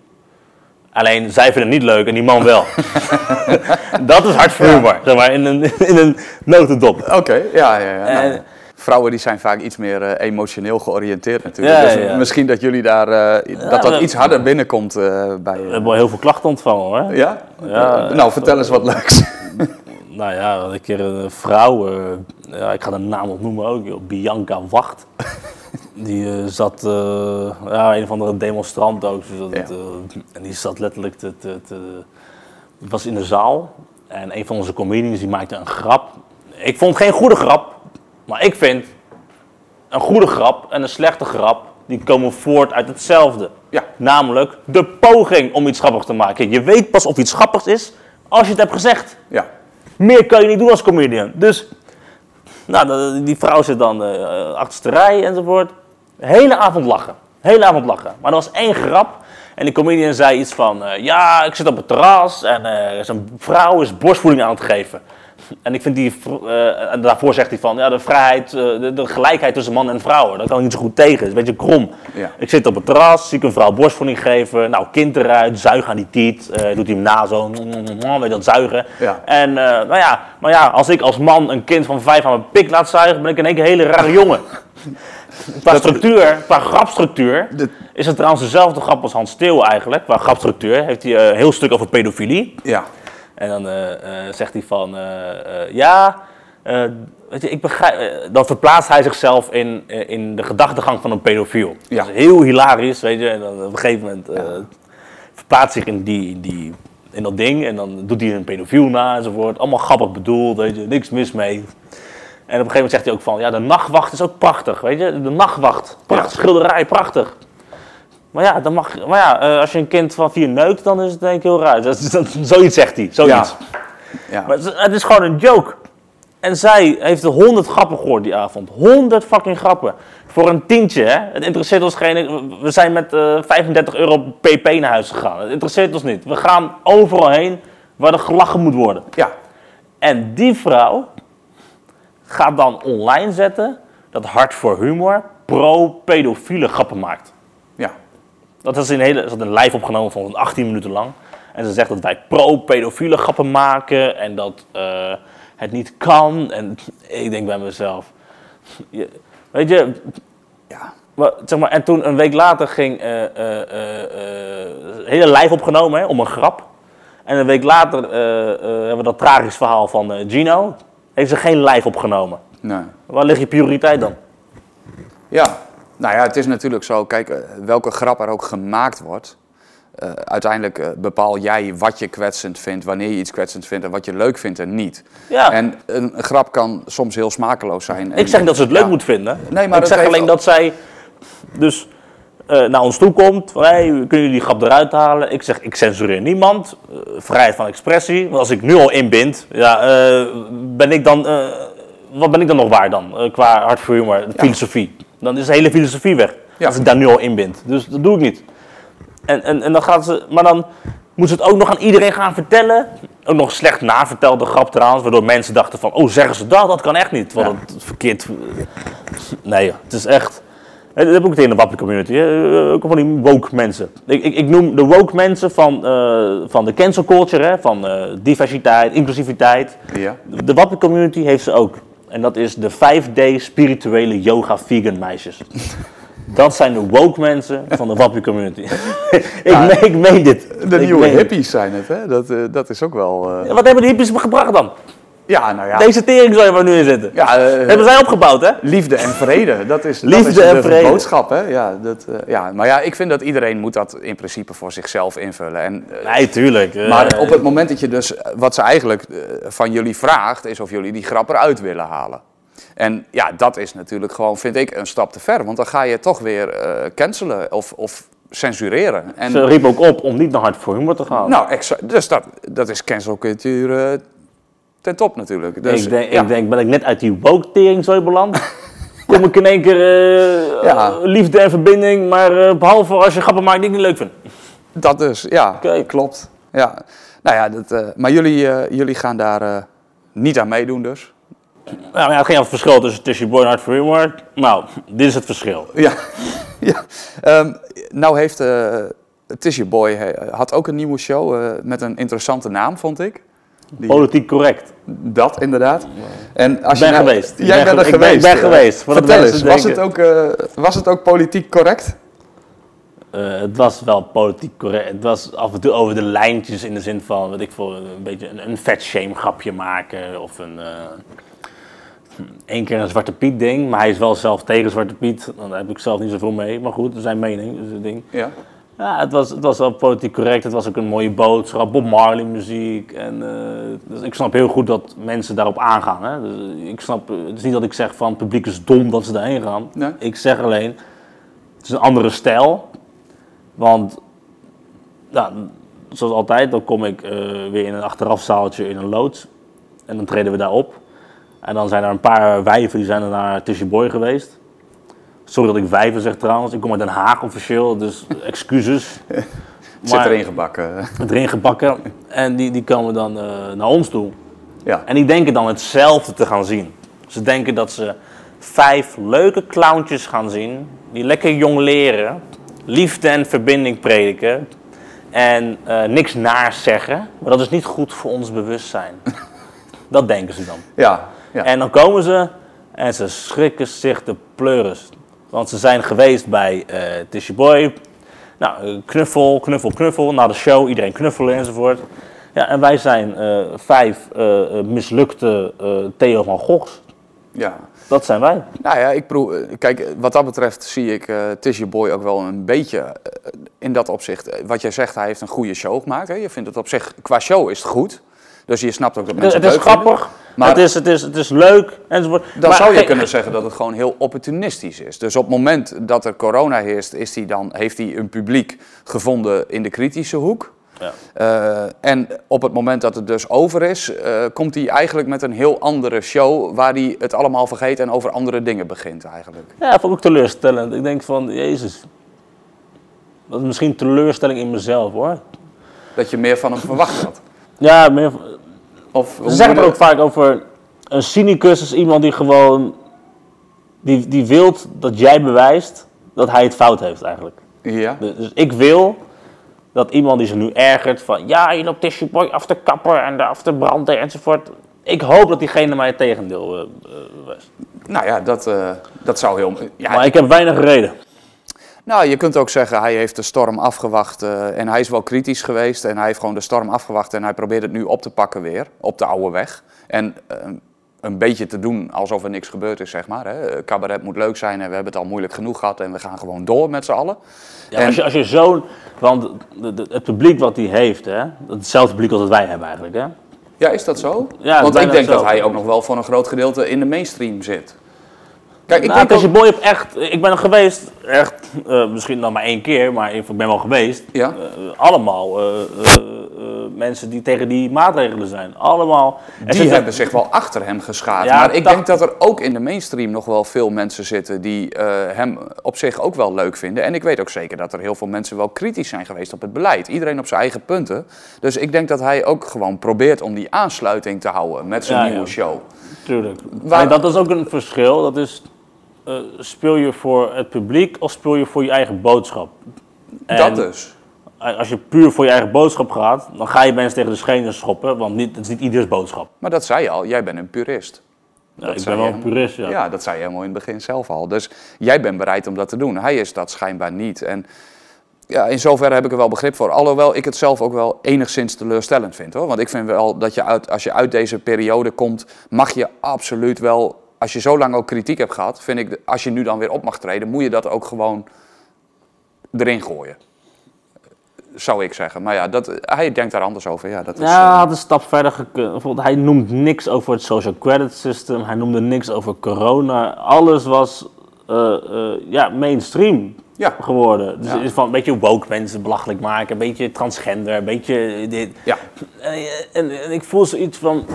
Alleen zij vinden het niet leuk en die man wel. dat is hard humor, zeg maar, in een, in een notendop. Oké, ja, ja, ja. Nou, En- vrouwen die zijn vaak iets meer eh, emotioneel georiënteerd natuurlijk. Ja, dus ja. misschien dat jullie daar, eh, dat dat we- iets harder binnenkomt eh, bij We hebben wel heel veel klachten ontvangen hoor. Ja? Nou, vertel eens wat leuks. Nou ja, een keer een vrouw, ja, ik ga de naam opnoemen ook, Bianca Wacht. Die zat, ja, een of andere demonstrant ook. Dus dat, en die zat letterlijk te, te, was in de zaal. En een van onze comedians die maakte een grap. Ik vond geen goede grap, maar ik vind een goede grap en een slechte grap, die komen voort uit hetzelfde. Ja. Namelijk de poging om iets grappigs te maken. Je weet pas of iets grappigs is als je het hebt gezegd. Ja. Meer kan je niet doen als comedian. Dus, nou, de- die vrouw zit dan eh achterste rij enzovoort. De hele avond lachen. Hele avond lachen. Maar er was één grap. En die comedian zei iets van, eh, ja, ik zit op het terras en eh zijn vrouw is borstvoeding aan het geven. En ik vind die, eh, en daarvoor zegt hij van, ja, de vrijheid, eh, de, de gelijkheid tussen man en vrouw, daar kan ik niet zo goed tegen. Het is een beetje krom. Ja. Ik zit op het terras, zie ik een vrouw borstvoeding geven, nou, kind eruit, zuig aan die tiet, eh, doet hij hem na zo, weet dat, zuigen. Ja. En, nou ja, maar ja, als ik als man een kind van vijf aan mijn pik laat zuigen, ben ik in één keer een hele rare jongen. Qua structuur, qua grapstructuur, Dit- is het trouwens dezelfde grap als Hans Steeuw eigenlijk. Qua grapstructuur heeft hij een heel stuk over pedofilie. Ja. En dan eh, eh, zegt hij van, eh, ja, weet je, ik begrijp, dan verplaatst hij zichzelf in, in de gedachtegang van een pedofiel. Ja. Dat is heel hilarisch, weet je. En dan op een gegeven moment eh, verplaatst zich in, die, in, die, in dat ding en dan doet hij een pedofiel na enzovoort. Allemaal grappig bedoeld, weet je, niks mis mee. En op een gegeven moment zegt hij ook van, ja, de nachtwacht is ook prachtig, weet je. De nachtwacht, prachtig, Ja. schilderij, prachtig. Maar ja, dan mag, maar ja eh, als je een kind van vier neukt, dan is het denk ik heel raar. Dat, dat, zoiets zegt hij, zoiets. Ja. Maar het is- het is gewoon een joke. En zij heeft er 100 grappen gehoord die avond. 100 fucking grappen. Voor een tientje, hè. Het interesseert ons geen... We zijn met eh 35 euro pp naar huis gegaan. Het interesseert ons niet. We gaan overal heen waar er gelachen moet worden. ja. En die vrouw gaat dan online zetten dat Hart voor Humor pro-pedofiele grappen maakt. Dat is een hele, ze had een live opgenomen van 18 minuten lang. En ze zegt dat wij pro-pedofiele grappen maken en dat eh, het niet kan. En ik denk bij mezelf, je- weet je, ja. maar, zeg maar, en toen een week later ging eh, een hele live opgenomen hè, om een grap. En een week later hebben we dat tragisch verhaal van Gino. Heeft ze geen live opgenomen. Nee. Waar ligt je prioriteit dan? Ja, nou ja, het is natuurlijk zo, kijk, eh, welke grap er ook gemaakt wordt. eh, uiteindelijk eh, bepaal jij wat je kwetsend vindt, wanneer je iets kwetsend vindt en wat je leuk vindt en niet. Ja. En een, grap kan soms heel smakeloos zijn. En- Ik zeg niet dat ze het leuk Ja. moet vinden. Nee, maar ik zeg alleen dat zij dus naar ons toe komt. Van, hey, kunnen jullie die grap eruit halen? Ik zeg, ik censureer niemand. Vrijheid van expressie. Want als ik nu al inbind, ja, ben ik dan, wat ben ik dan nog waar dan? qua hart voor humor, filosofie. Dan is de hele filosofie weg. Ja. Als ik daar nu al inbind. Dus dat doe ik niet. En, en, en dan gaat ze, maar dan moet ze het ook nog aan iedereen gaan vertellen. Ook nog slecht navertelde grap trouwens, waardoor mensen dachten van, oh zeggen ze dat? Dat kan echt niet. Want Ja. het verkeerd. Nee, het is echt. Dat heb ik ook tegen de wappie community. hè. Ook van die woke mensen. Ik, ik, ik noem de woke mensen van, eh, van de cancel culture, hè, van eh, diversiteit, inclusiviteit. Ja. De wappie community heeft ze ook. En dat is de 5D spirituele yoga vegan meisjes. Dat zijn de woke mensen van de wappie community. ik, meen, ik meen dit. De Ik nieuwe hippies zijn het, hè? Dat, eh, dat is ook wel... eh, Ja, Wat hebben de hippies gebracht dan? Ja, nou ja. Deze tering zou je waar we nu in zitten. ja eh, Hebben zij opgebouwd, hè? Liefde en vrede, dat is, Liefde dat is en de vrede. boodschap, hè? Ja, dat, eh, ja, maar ja, ik vind dat iedereen moet dat in principe voor zichzelf invullen. En, eh, Nee, tuurlijk. Maar op het moment dat je dus, wat ze eigenlijk van jullie vraagt, is of jullie die grap eruit willen halen. En ja, dat is natuurlijk gewoon, vind ik, een stap te ver. Want dan ga je toch weer cancelen of, of censureren. En, Ze riep ook op om niet naar hard voor humor te gaan. nou, exact, dus dat, dat is cancelcultuur ten top natuurlijk. Dus, ik, denk, ja. ik denk, ben ik net uit die woke-tering zo beland? Kom ik in één keer eh, Ja. liefde en verbinding, maar eh, behalve als je grappen maakt die ik niet leuk vind. Dat dus, ja, Oké. klopt. Ja. Nou ja, dat, eh, maar jullie, jullie gaan daar niet aan meedoen dus? Nou, ja, het ging aan het verschil tussen Boy en hard humor. Nou, dit is het verschil. Ja. ja. Ehm, nou heeft Tishy Boy had ook een nieuwe show met een interessante naam, vond ik. Die- Politiek correct. Dat inderdaad. En als Ik ben je nou- geweest. Ik Jij ben bent er ge- ik ben- geweest. ik ben eh. geweest, Vertel eens, was het, ook, eh, was het ook politiek correct? Eh, het was wel politiek correct. Het was af en toe over de lijntjes in de zin van, weet ik veel, een beetje een, een vet shame grapje maken of een... eh Eén keer een Zwarte Piet ding, maar hij is wel zelf tegen Zwarte Piet. Dan heb ik zelf niet zoveel mee. Maar goed, zijn mening is het ding. Ja. Ja, het was, het was wel politiek correct. Het was ook een mooie boodschap. Bob Marley muziek. En, eh, dus ik snap heel goed dat mensen daarop aangaan. Hè? Dus ik snap, het is niet dat ik zeg van het publiek is dom dat ze daarheen gaan. Nee. Ik zeg alleen, het is een andere stijl. Want, ja, zoals altijd, dan kom ik eh, weer in een achterafzaaltje in een loods. En dan treden we daar op. En dan zijn er een paar wijven die zijn er naar Tishy Boy geweest. Sorry dat ik wijven zeg trouwens. Ik kom uit Den Haag officieel, dus excuses. Het zit erin gebakken. Erin gebakken. En die, die komen dan eh, naar ons toe. Ja. En die denken dan hetzelfde te gaan zien. Ze denken dat ze vijf leuke clowntjes gaan zien. Die lekker jong leren. Liefde en verbinding prediken. En eh, niks naars zeggen. Maar dat is niet goed voor ons bewustzijn. dat denken ze dan. Ja. ja. En dan komen ze en ze schrikken zich de pleuris. Want ze zijn geweest bij eh Tishy Boy. Nou, eh, knuffel, knuffel, knuffel. Na de show, iedereen knuffelen enzovoort. Ja, en wij zijn eh, vijf mislukte Theo van Goghs. ja. Dat zijn wij. Nou ja, ik proef, kijk, wat dat betreft zie ik uh, Tishy Boy ook wel een beetje uh, in dat opzicht. Wat jij zegt, hij heeft een goede show gemaakt. Hè? Je vindt het op zich, qua show is het goed. Dus je snapt ook dat mensen Het is leuk vinden. Maar- het, is, het, is, het is leuk enzovoort. Dan Maar zou je kunnen zeggen dat het gewoon heel opportunistisch is. Dus op het moment dat er corona heerst, is hij dan, heeft hij een publiek gevonden in de kritische hoek. Ja. Eh, en op het moment dat het dus over is, eh, komt hij eigenlijk met een heel andere show waar hij het allemaal vergeet en over andere dingen begint eigenlijk. Ja, vond ik ook teleurstellend. Ik denk van, jezus. Dat is misschien teleurstelling in mezelf hoor. Dat je meer van hem verwacht had. Ja, meer, Of, Ze zeggen het ook vaak over een cynicus is iemand die gewoon die, die wilt dat jij bewijst dat hij het fout heeft eigenlijk. Ja. Dus dus ik wil dat iemand die zich nu ergert van ja, je loopt tissue boy af te kappen en de af te branden enzovoort. Ik hoop dat diegene mij het tegendeel bewijst. Nou ja, dat, eh, dat zou heel... Ja, Maar ik heb weinig reden. Nou, je kunt ook zeggen, hij heeft de storm afgewacht eh, en hij is wel kritisch geweest. En hij heeft gewoon de storm afgewacht en hij probeert het nu op te pakken weer, op de oude weg. En eh, een beetje te doen alsof er niks gebeurd is, zeg maar. Hè. Cabaret moet leuk zijn en we hebben het al moeilijk genoeg gehad en we gaan gewoon door met z'n allen. Ja, En- als, je, als je zo'n, want de- de- het publiek wat hij heeft, hè, hetzelfde publiek als dat wij hebben eigenlijk, hè. Ja, is dat zo? Ja, Want ik denk dat zo. hij ook nog wel voor een groot gedeelte in de mainstream zit. Kijk, ik nou, denk ook- Boy heb echt, ik ben er geweest, echt, eh, misschien nog maar één keer, maar ik ben wel geweest. Ja. Eh, allemaal eh, mensen die tegen die maatregelen zijn. Allemaal. Die zitten- hebben zich wel achter hem geschaard. Ja, maar ik denk dat er ook in de mainstream nog wel veel mensen zitten die hem op zich ook wel leuk vinden. En ik weet ook zeker dat er heel veel mensen wel kritisch zijn geweest op het beleid. Iedereen op zijn eigen punten. Dus ik denk dat hij ook gewoon probeert om die aansluiting te houden met zijn Ja, nieuwe show. Tuurlijk. Waar- En dat is ook een verschil. Dat is, eh, speel je voor het publiek of speel je voor je eigen boodschap? En dat dus. Als je puur voor je eigen boodschap gaat, dan ga je mensen tegen de schenen schoppen, want niet, het is niet ieders boodschap. Maar dat zei je al, jij bent een purist. Ja, Dat ik ben wel een purist, ja. Ja, dat zei je helemaal in het begin zelf al. Dus jij bent bereid om dat te doen. Hij is dat schijnbaar niet. En ja, in zoverre heb ik er wel begrip voor. Alhoewel ik het zelf ook wel enigszins teleurstellend vind hoor. Want ik vind wel dat je uit, als je uit deze periode komt, mag je absoluut wel. Als je zo lang ook kritiek hebt gehad, vind ik, als je nu dan weer op mag treden, moet je dat ook gewoon erin gooien. Zou ik zeggen. Maar ja, dat, hij denkt daar anders over. Ja, dat is, Ja, hij eh, had een stap verder gekund. Bijvoorbeeld, hij noemt niks over het social credit system. Hij noemde niks over corona. Alles was eh, eh, ja, mainstream ja, geworden. Dus Ja. is van een beetje woke mensen belachelijk maken. Een beetje transgender, een beetje dit. ja. En, en, en ik voel zoiets van...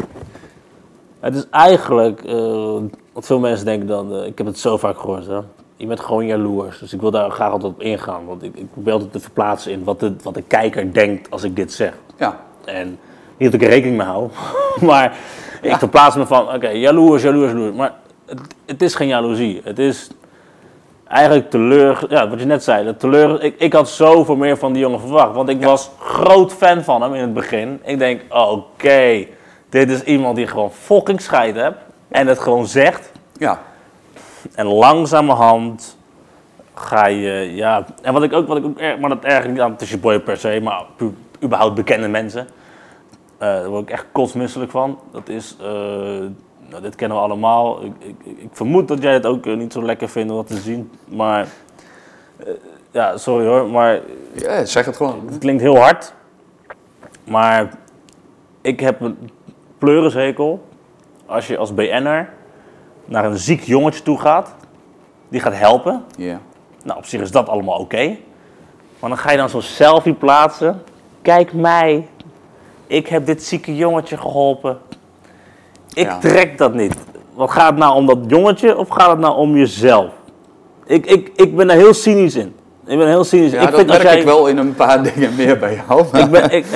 Het is eigenlijk... eh, wat veel mensen denken dan... eh, ik heb het zo vaak gehoord, hè. Je bent gewoon jaloers. Dus ik wil daar graag altijd op ingaan. Want ik, ik probeer altijd te verplaatsen in wat de, wat de kijker denkt als ik dit zeg. ja. En niet dat ik er rekening mee hou, maar ik verplaats me van, oké, jaloers, jaloers, jaloers. Maar het, het is geen jaloezie. Het is eigenlijk teleur, ja, wat je net zei, de teleur. Ik, ik had zoveel meer van die jongen verwacht, want ik was groot fan van hem in het begin. Ik denk, oké, dit is iemand die gewoon fucking scheid hebt en het gewoon zegt. ja. En langzamerhand ga je, ja. En wat ik ook, wat ik ook erg, maar dat erg niet aan tussen boy per se, maar pu- überhaupt bekende mensen. eh, daar word ik echt kotsmisselijk van. Dat is, eh, nou, dit kennen we allemaal. Ik, ik, ik vermoed dat jij het ook eh, niet zo lekker vindt om dat te zien. Maar, ja, sorry hoor, maar ja zeg het gewoon. het klinkt heel hard. Maar ik heb een pleurishekel als je als BN'er naar een ziek jongetje toe gaat. Die gaat helpen. Ja. Nou, op zich is dat allemaal oké. Maar dan ga je dan zo'n selfie plaatsen. Kijk mij. Ik heb dit zieke jongetje geholpen. Ik Ja. trek dat niet. Wat gaat het nou om dat jongetje of gaat het nou om jezelf? Ik, ik, ik ben er heel cynisch in. Ik ben heel cynisch. Ja, ik dat vind merk jij, ik wel in een paar dingen meer bij jou. Ik ben, ik,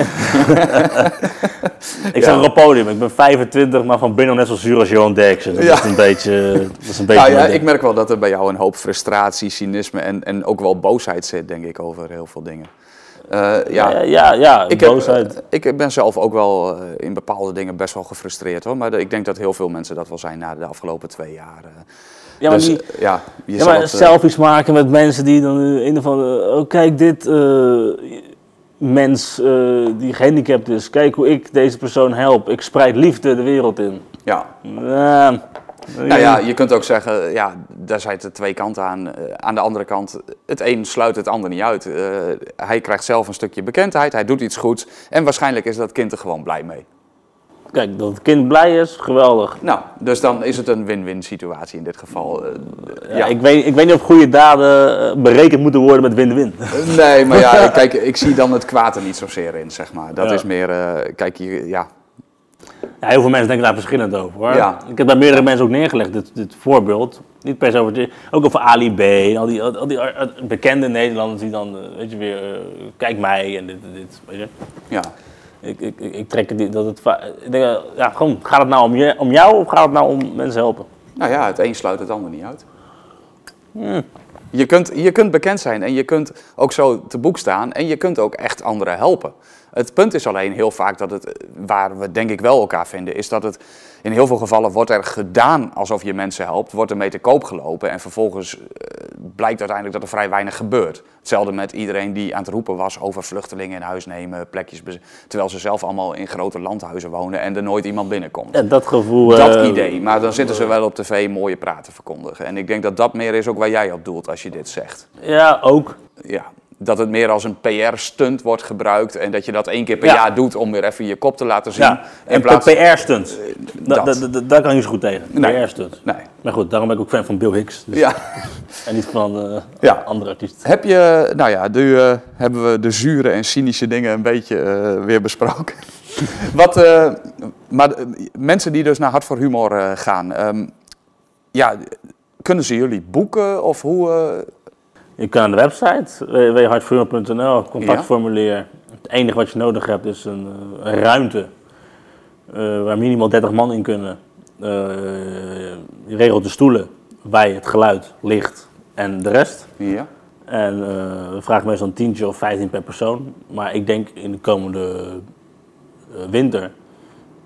ik sta op het podium. Ik ben 25, maar van binnen net zo zuur als Johan Derksen. Dat Ja. is een beetje... Dat is een beetje Nou ja, ik merk wel dat er bij jou een hoop frustratie, cynisme en, en ook wel boosheid zit, denk ik, over heel veel dingen. Eh, ja, ja, ja, ja ik, boosheid. eh, ik ben zelf ook wel eh, in bepaalde dingen best wel gefrustreerd hoor. Maar ik denk dat heel veel mensen dat wel zijn na de afgelopen twee jaar. Ja, maar dus die, ja, je Ja, maar eh, selfies maken met mensen die dan of andere... Oh, kijk, dit eh, mens eh, die gehandicapt is. Kijk hoe ik deze persoon help. Ik spreid liefde de wereld in. ja. Nou ja, je kunt ook zeggen, ja, daar zijn er twee kanten aan. Aan de andere kant, het een sluit het ander niet uit. Hij krijgt zelf een stukje bekendheid, hij doet iets goeds. En waarschijnlijk is dat kind er gewoon blij mee. Kijk, dat het kind blij is, geweldig. Nou, dus dan is het een win-win situatie in dit geval. Eh, Ja, ja. Ik, weet, ik weet niet of goede daden eh, berekend moeten worden met win-win. Nee, maar ja, kijk, ik zie dan het kwaad er niet zozeer in, zeg maar. Dat Ja. is meer, eh, kijk hier, ja. Ja, heel veel mensen denken daar verschillend over hoor. Ja. Ik heb bij meerdere mensen ook neergelegd, dit, dit voorbeeld. Niet per se over, ook over Ali B. en Al die, al die eh, bekende Nederlanders die dan, eh, weet je weer, eh, kijk mij en dit dit. Weet je. ja. Ik, ik, ik, trek dat het, denk, eh, ja, gewoon, gaat het nou om, je, om jou of gaat het nou om mensen helpen? Nou ja, het een sluit het ander niet uit. Hmm. Je, kunt, je kunt bekend zijn en je kunt ook zo te boek staan en je kunt ook echt anderen helpen. Het punt is alleen heel vaak dat het, waar we denk ik wel elkaar vinden, is dat het in heel veel gevallen wordt er gedaan alsof je mensen helpt, wordt er mee te koop gelopen en vervolgens eh, blijkt uiteindelijk dat er vrij weinig gebeurt. Hetzelfde met iedereen die aan het roepen was over vluchtelingen in huis nemen, plekjes, terwijl ze zelf allemaal in grote landhuizen wonen en er nooit iemand binnenkomt. Ja, dat gevoel. Dat eh, idee, maar dan zitten ze wel op tv mooie praten verkondigen. En ik denk dat dat meer is ook waar jij op doelt als je dit zegt. Ja, ook. Ja, dat het meer als een PR-stunt wordt gebruikt en dat je dat één keer per Ja. jaar doet om weer even je kop te laten zien. Ja, in en plaats... PR-stunt. dat. Da- da- da- Daar kan je zo goed tegen. Nee. PR-stunt. Nee. Maar goed, daarom ben ik ook fan van Bill Hicks. Dus, Ja. En niet van eh, Ja. andere artiesten. Heb je, nou ja, nu eh, hebben we de zure en cynische dingen een beetje eh, weer besproken. Wat, eh, maar eh, mensen die dus naar Hart voor Humor eh, gaan, ehm, ja, kunnen ze jullie boeken of hoe? Je kan aan de website www.hartvoer.nl, contactformulier. Het enige wat je nodig hebt is een, eh, een ruimte eh, waar minimaal 30 man in kunnen. Eh, je regelt de stoelen, wij, het geluid, licht en de rest. ja. En we vragen meestal een tientje of 15 per persoon. Maar ik denk in de komende winter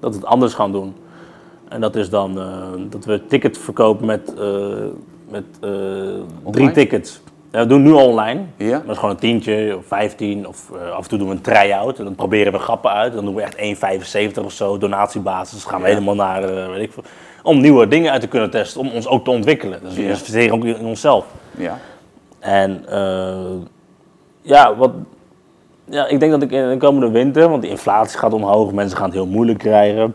dat we het anders gaan doen. En dat is dan dat we tickets verkopen met, met drie tickets. Ja, we doen nu online. Ja. Dat is gewoon een tientje of 15. Of eh, af en toe doen we een try-out. En dan proberen we grappen uit. Dan doen we echt 1,75 of zo, donatiebasis. Dan gaan we Ja. helemaal naar, eh, weet ik veel. Om nieuwe dingen uit te kunnen testen. Om ons ook te ontwikkelen. Dus we investeren ook in onszelf. Ja. En eh, ja, wat, ja, ik denk dat ik in de komende winter, want de inflatie gaat omhoog, mensen gaan het heel moeilijk krijgen.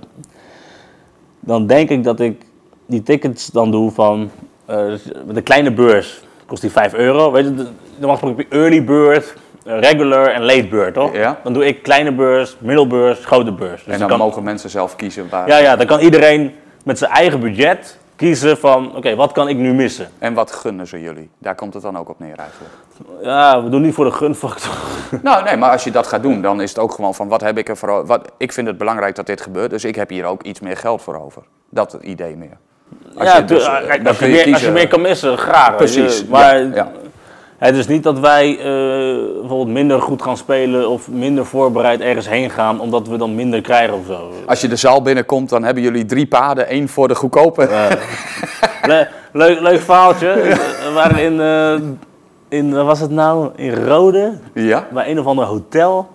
Dan denk ik dat ik die tickets dan doe van eh, de kleine beurs. Kost die 5 euro. Weet je, normaal gesproken heb je early bird, eh, regular en late bird, toch? Ja. Dan doe ik kleine beurs, middelbeurs, grote beurs. Dus En dan kan, mogen mensen zelf kiezen waar. ja, ja, dan kan iedereen met zijn eigen budget kiezen van, oké, wat kan ik nu missen? En wat gunnen ze jullie? Daar komt het dan ook op neer eigenlijk. Ja, we doen niet voor de gunfactor. Nou, nee, maar als je dat gaat doen, dan is het ook gewoon van wat heb ik er voor wat Ik vind het belangrijk dat dit gebeurt, dus ik heb hier ook iets meer geld voor over. Dat idee meer. Als ja, je dus, eh, kijk, dan als, je meer, als je meer kan missen, graag. je. Precies, Maar ja, ja. het is niet dat wij eh, bijvoorbeeld minder goed gaan spelen of minder voorbereid ergens heen gaan, omdat we dan minder krijgen of zo. Als je de zaal binnenkomt, dan hebben jullie drie paden. één voor de goedkope. Le- leuk, leuk verhaaltje. We waren in, eh, in, wat was het nou? In Rode, Ja, bij een of ander hotel.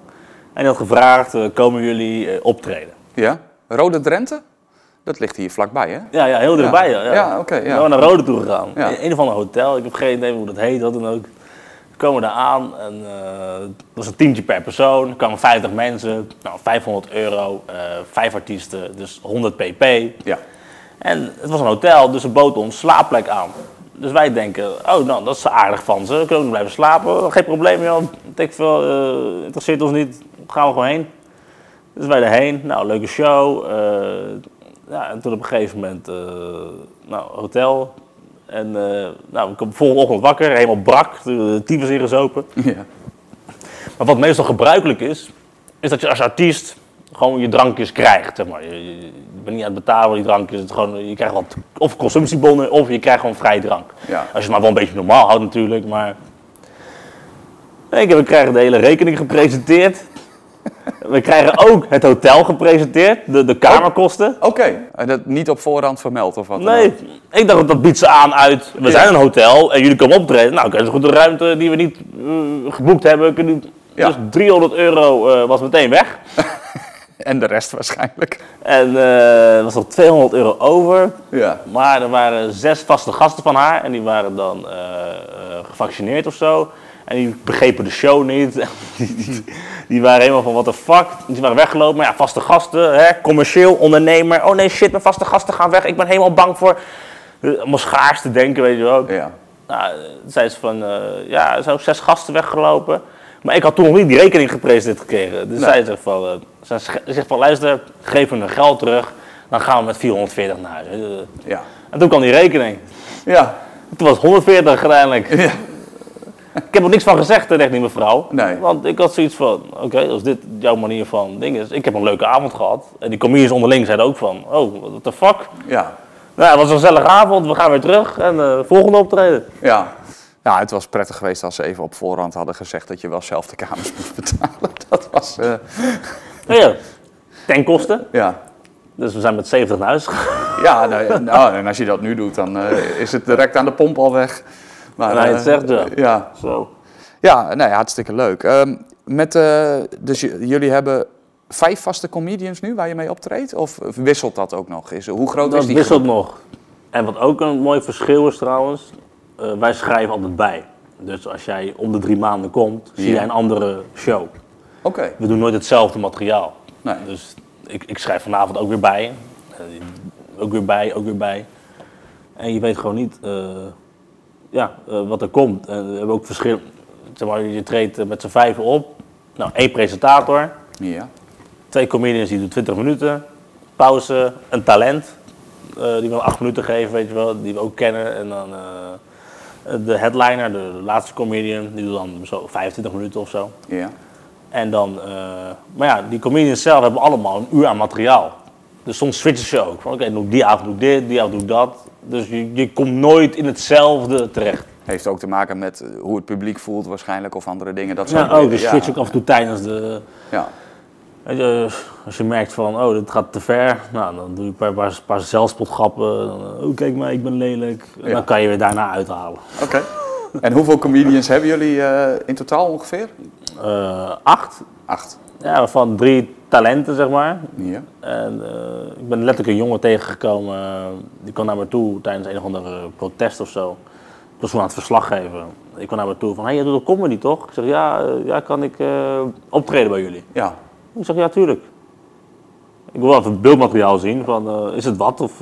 En die had gevraagd, eh, komen jullie eh, optreden? ja. Rode Drenthe? Dat ligt hier vlakbay, hè? Ja, ja heel dichtbij. Ja, Ja, oké, ja. We waren naar Rode toe gegaan. Ja. In een of ander hotel. Ik heb geen idee hoe dat heet, wat dan ook. We komen daar aan en eh, dat was een tientje per persoon. Er kwamen 50 mensen, nou, 500 euro, eh, vijf artiesten, dus 100 pp. Ja. En het was een hotel, dus ze bood ons slaapplek aan. Dus wij denken, oh nou, dat is aardig van ze. We kunnen ook blijven slapen. Geen probleem joh. Ik veel, eh, interesseert ons niet. Gaan we gewoon heen. Dus wij erheen. Nou, leuke show. Ja, en toen op een gegeven moment, eh, nou, hotel. En eh, nou, ik kom de volgende ochtend wakker, helemaal brak, de tyfus ingezopen. ja. Maar wat meestal gebruikelijk is, is dat je als artiest gewoon je drankjes krijgt. Zeg maar. je, je, je bent niet aan het betalen voor die drankjes. Het gewoon, je krijgt wat, of consumptiebonnen of je krijgt gewoon vrij drank. Ja. Als je het maar wel een beetje normaal houdt natuurlijk. Maar Nee, we krijgen de hele rekening gepresenteerd. We krijgen ook het hotel gepresenteerd, de, de kamerkosten. Oké, en dat niet op voorhand vermeld of wat? Nee, ik dacht dat biedt ze aan uit. We Ja. zijn een hotel en jullie komen optreden. Nou, dat is goed de ruimte die we niet eh, geboekt hebben. Kunnen, Ja. Dus 300 euro eh, was meteen weg. En de rest waarschijnlijk. En eh, er was nog 200 euro over. Ja. Maar er waren zes vaste gasten van haar en die waren dan eh, gevaccineerd of zo. En die begrepen de show niet. die, die, die waren helemaal van, what the fuck. Die waren weggelopen. Maar ja, vaste gasten, hè, commercieel, ondernemer. Oh nee, shit, mijn vaste gasten gaan weg. Ik ben helemaal bang voor... eh, Allemaal schaars te denken, weet je wel. Ja. Nou, zei ze van, eh, ja, er zijn ook zes gasten weggelopen. Maar ik had toen nog niet die rekening gepresenteerd gekregen. Dus Nee. zij zegt van, eh, zij zegt van, luister, geef me hun geld terug. Dan gaan we met 440 naar huis. Ja. En toen kwam die rekening. Ja. Toen was het 140 uiteindelijk. Ja. Ik heb er niks van gezegd, tegen die mevrouw. Nee. Want ik had zoiets van, oké, als dit jouw manier van ding is. Ik heb een leuke avond gehad. En die comedians onderling zeiden ook van, oh, what the fuck. Ja. Nou, het was een gezellige avond, we gaan weer terug. En eh, volgende optreden. Ja. Ja, het was prettig geweest als ze even op voorhand hadden gezegd dat je wel zelf de kamers moest betalen. Dat was, eh, Nou ja, ten koste. Ja. Dus we zijn met 70 naar huis gegaan. ja, nou, nou, en als je dat nu doet, dan eh, is het direct aan de pomp al weg. Maar, Ja, je het eh, zegt, ja. Ja, Zo. ja nee, hartstikke leuk. Ehm, met, eh, dus jullie hebben vijf vaste comedians nu waar je mee optreedt? Of wisselt dat ook nog? Is, hoe groot Dat is die wisselt groep? nog. En wat ook een mooi verschil is trouwens, eh, wij schrijven altijd bij. Dus als jij om de drie maanden komt, zie Ja. jij een andere show. Oké, We doen nooit hetzelfde materiaal. nee. Dus ik, ik schrijf vanavond ook weer bij. Eh, ook weer bij, ook weer bij. En je weet gewoon niet eh, ja, eh, wat er komt. We hebben ook verschil. Zeg maar, je treedt eh, met z'n vijven op. Nou, één presentator, Ja. twee comedians die doen 20 minuten. Pauze, een talent. eh, die we acht minuten geven, weet je wel, die we ook kennen. En dan de headliner, de, de laatste comedian, die doet dan zo 25 minuten of zo. Ja. En dan, maar ja, die comedians zelf hebben allemaal een uur aan materiaal. Dus soms switchen ze ook. Van oké, doe ik die avond doe ik dit, die avond doe ik dat. Dus je, je komt nooit in hetzelfde terecht. Heeft ook te maken met eh, hoe het publiek voelt waarschijnlijk of andere dingen. Dat Ja, ook. dingen. Dus switch ook af en toe tijdens de... Ja. je, als je merkt van, oh, dit gaat te ver. Nou, dan doe je een paar, paar, paar zelfspotgrappen. Eh, Oh, kijk maar, ik ben lelijk. En Ja. dan kan je weer daarna uithalen. Oké. En hoeveel comedians hebben jullie eh, in totaal ongeveer? Acht. Acht. Ja, waarvan drie talenten, zeg maar. Ja. En eh, ik ben letterlijk een jongen tegengekomen. eh, die kwam naar me toe tijdens een of andere protest of zo. Ik was toen aan het verslag geven. Ik kwam naar me toe van, hé, hey, jij doet een comedy toch? Ik zeg, ja, eh, ja kan ik optreden bij jullie? Ja. Ik zeg, ja, tuurlijk. Ik wil wel even beeldmateriaal zien van, is het wat? Of,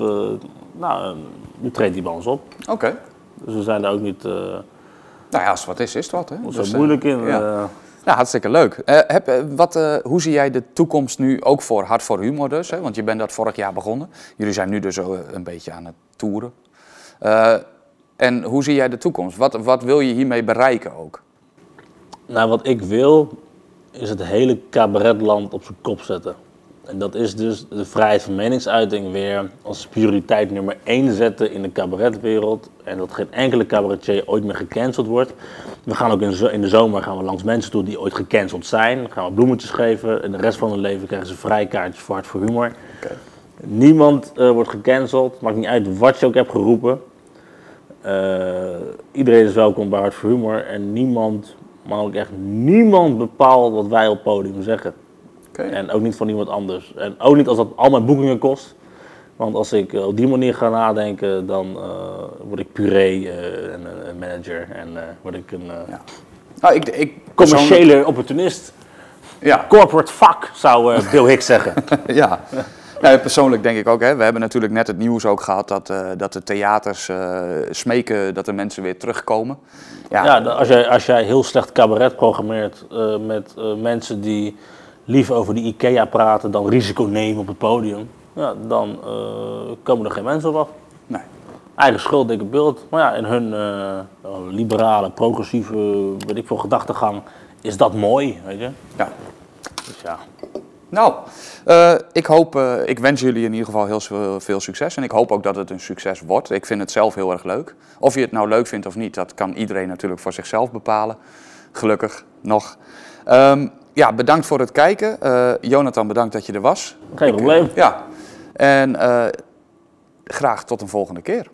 nou, nu treedt hij bij ons op. Oké. Dus we zijn daar ook niet Nou ja, als het wat is, is het wat. Hè? zo Dus, moeilijk in. ja. Ja, hartstikke leuk. Eh, heb, eh, wat, eh, hoe zie jij de toekomst nu, ook voor Hart voor Humor dus? Hè? Want je bent dat vorig jaar begonnen. Jullie zijn nu dus een beetje aan het toeren. En hoe zie jij de toekomst? Wat, wat wil je hiermee bereiken ook? Nou, wat ik wil, is het hele cabaretland op zijn kop zetten. En dat is dus de vrijheid van meningsuiting weer als prioriteit nummer één zetten in de cabaretwereld. En dat geen enkele cabaretier ooit meer gecanceld wordt. We gaan ook in, de zomer gaan we langs mensen toe die ooit gecanceld zijn. Dan gaan we bloemetjes geven en de rest van hun leven krijgen ze vrijkaartjes voor Hart voor Humor. Oké. Niemand eh, wordt gecanceld, maakt niet uit wat je ook hebt geroepen. Eh, iedereen is welkom bij Hart voor Humor en niemand, maar ook echt niemand bepaalt wat wij op podium zeggen. En ook niet van iemand anders. En ook niet als dat al mijn boekingen kost. Want als ik eh, op die manier ga nadenken, dan eh, word ik puree eh, en een manager en word ik een Ja. Nou, ik, ik commerciële opportunist. Ja, Corporate fuck, zou Bill Hicks zeggen. ja. Persoonlijk denk ik ook, hè, we hebben natuurlijk net het nieuws ook gehad dat, dat de theaters smeken dat de mensen weer terugkomen. Ja, Ja, als jij, als jij heel slecht cabaret programmeert met mensen die liever over de IKEA praten dan risico nemen op het podium, ja, dan eh, komen er geen mensen op af. nee. Eigen schuld, dikke beeld. Maar ja, in hun eh, liberale, progressieve, weet ik veel, gedachtegang is dat mooi, weet je. Ja. Dus ja, Nou, eh, ik hoop, ik wens jullie in ieder geval heel veel, veel succes. En ik hoop ook dat het een succes wordt. Ik vind het zelf heel erg leuk. Of je het nou leuk vindt of niet, dat kan iedereen natuurlijk voor zichzelf bepalen. Gelukkig nog. Ehm, ja, bedankt voor het kijken. Eh, Jonathan, bedankt dat je er was. geen probleem. Ja, en eh, graag tot een volgende keer.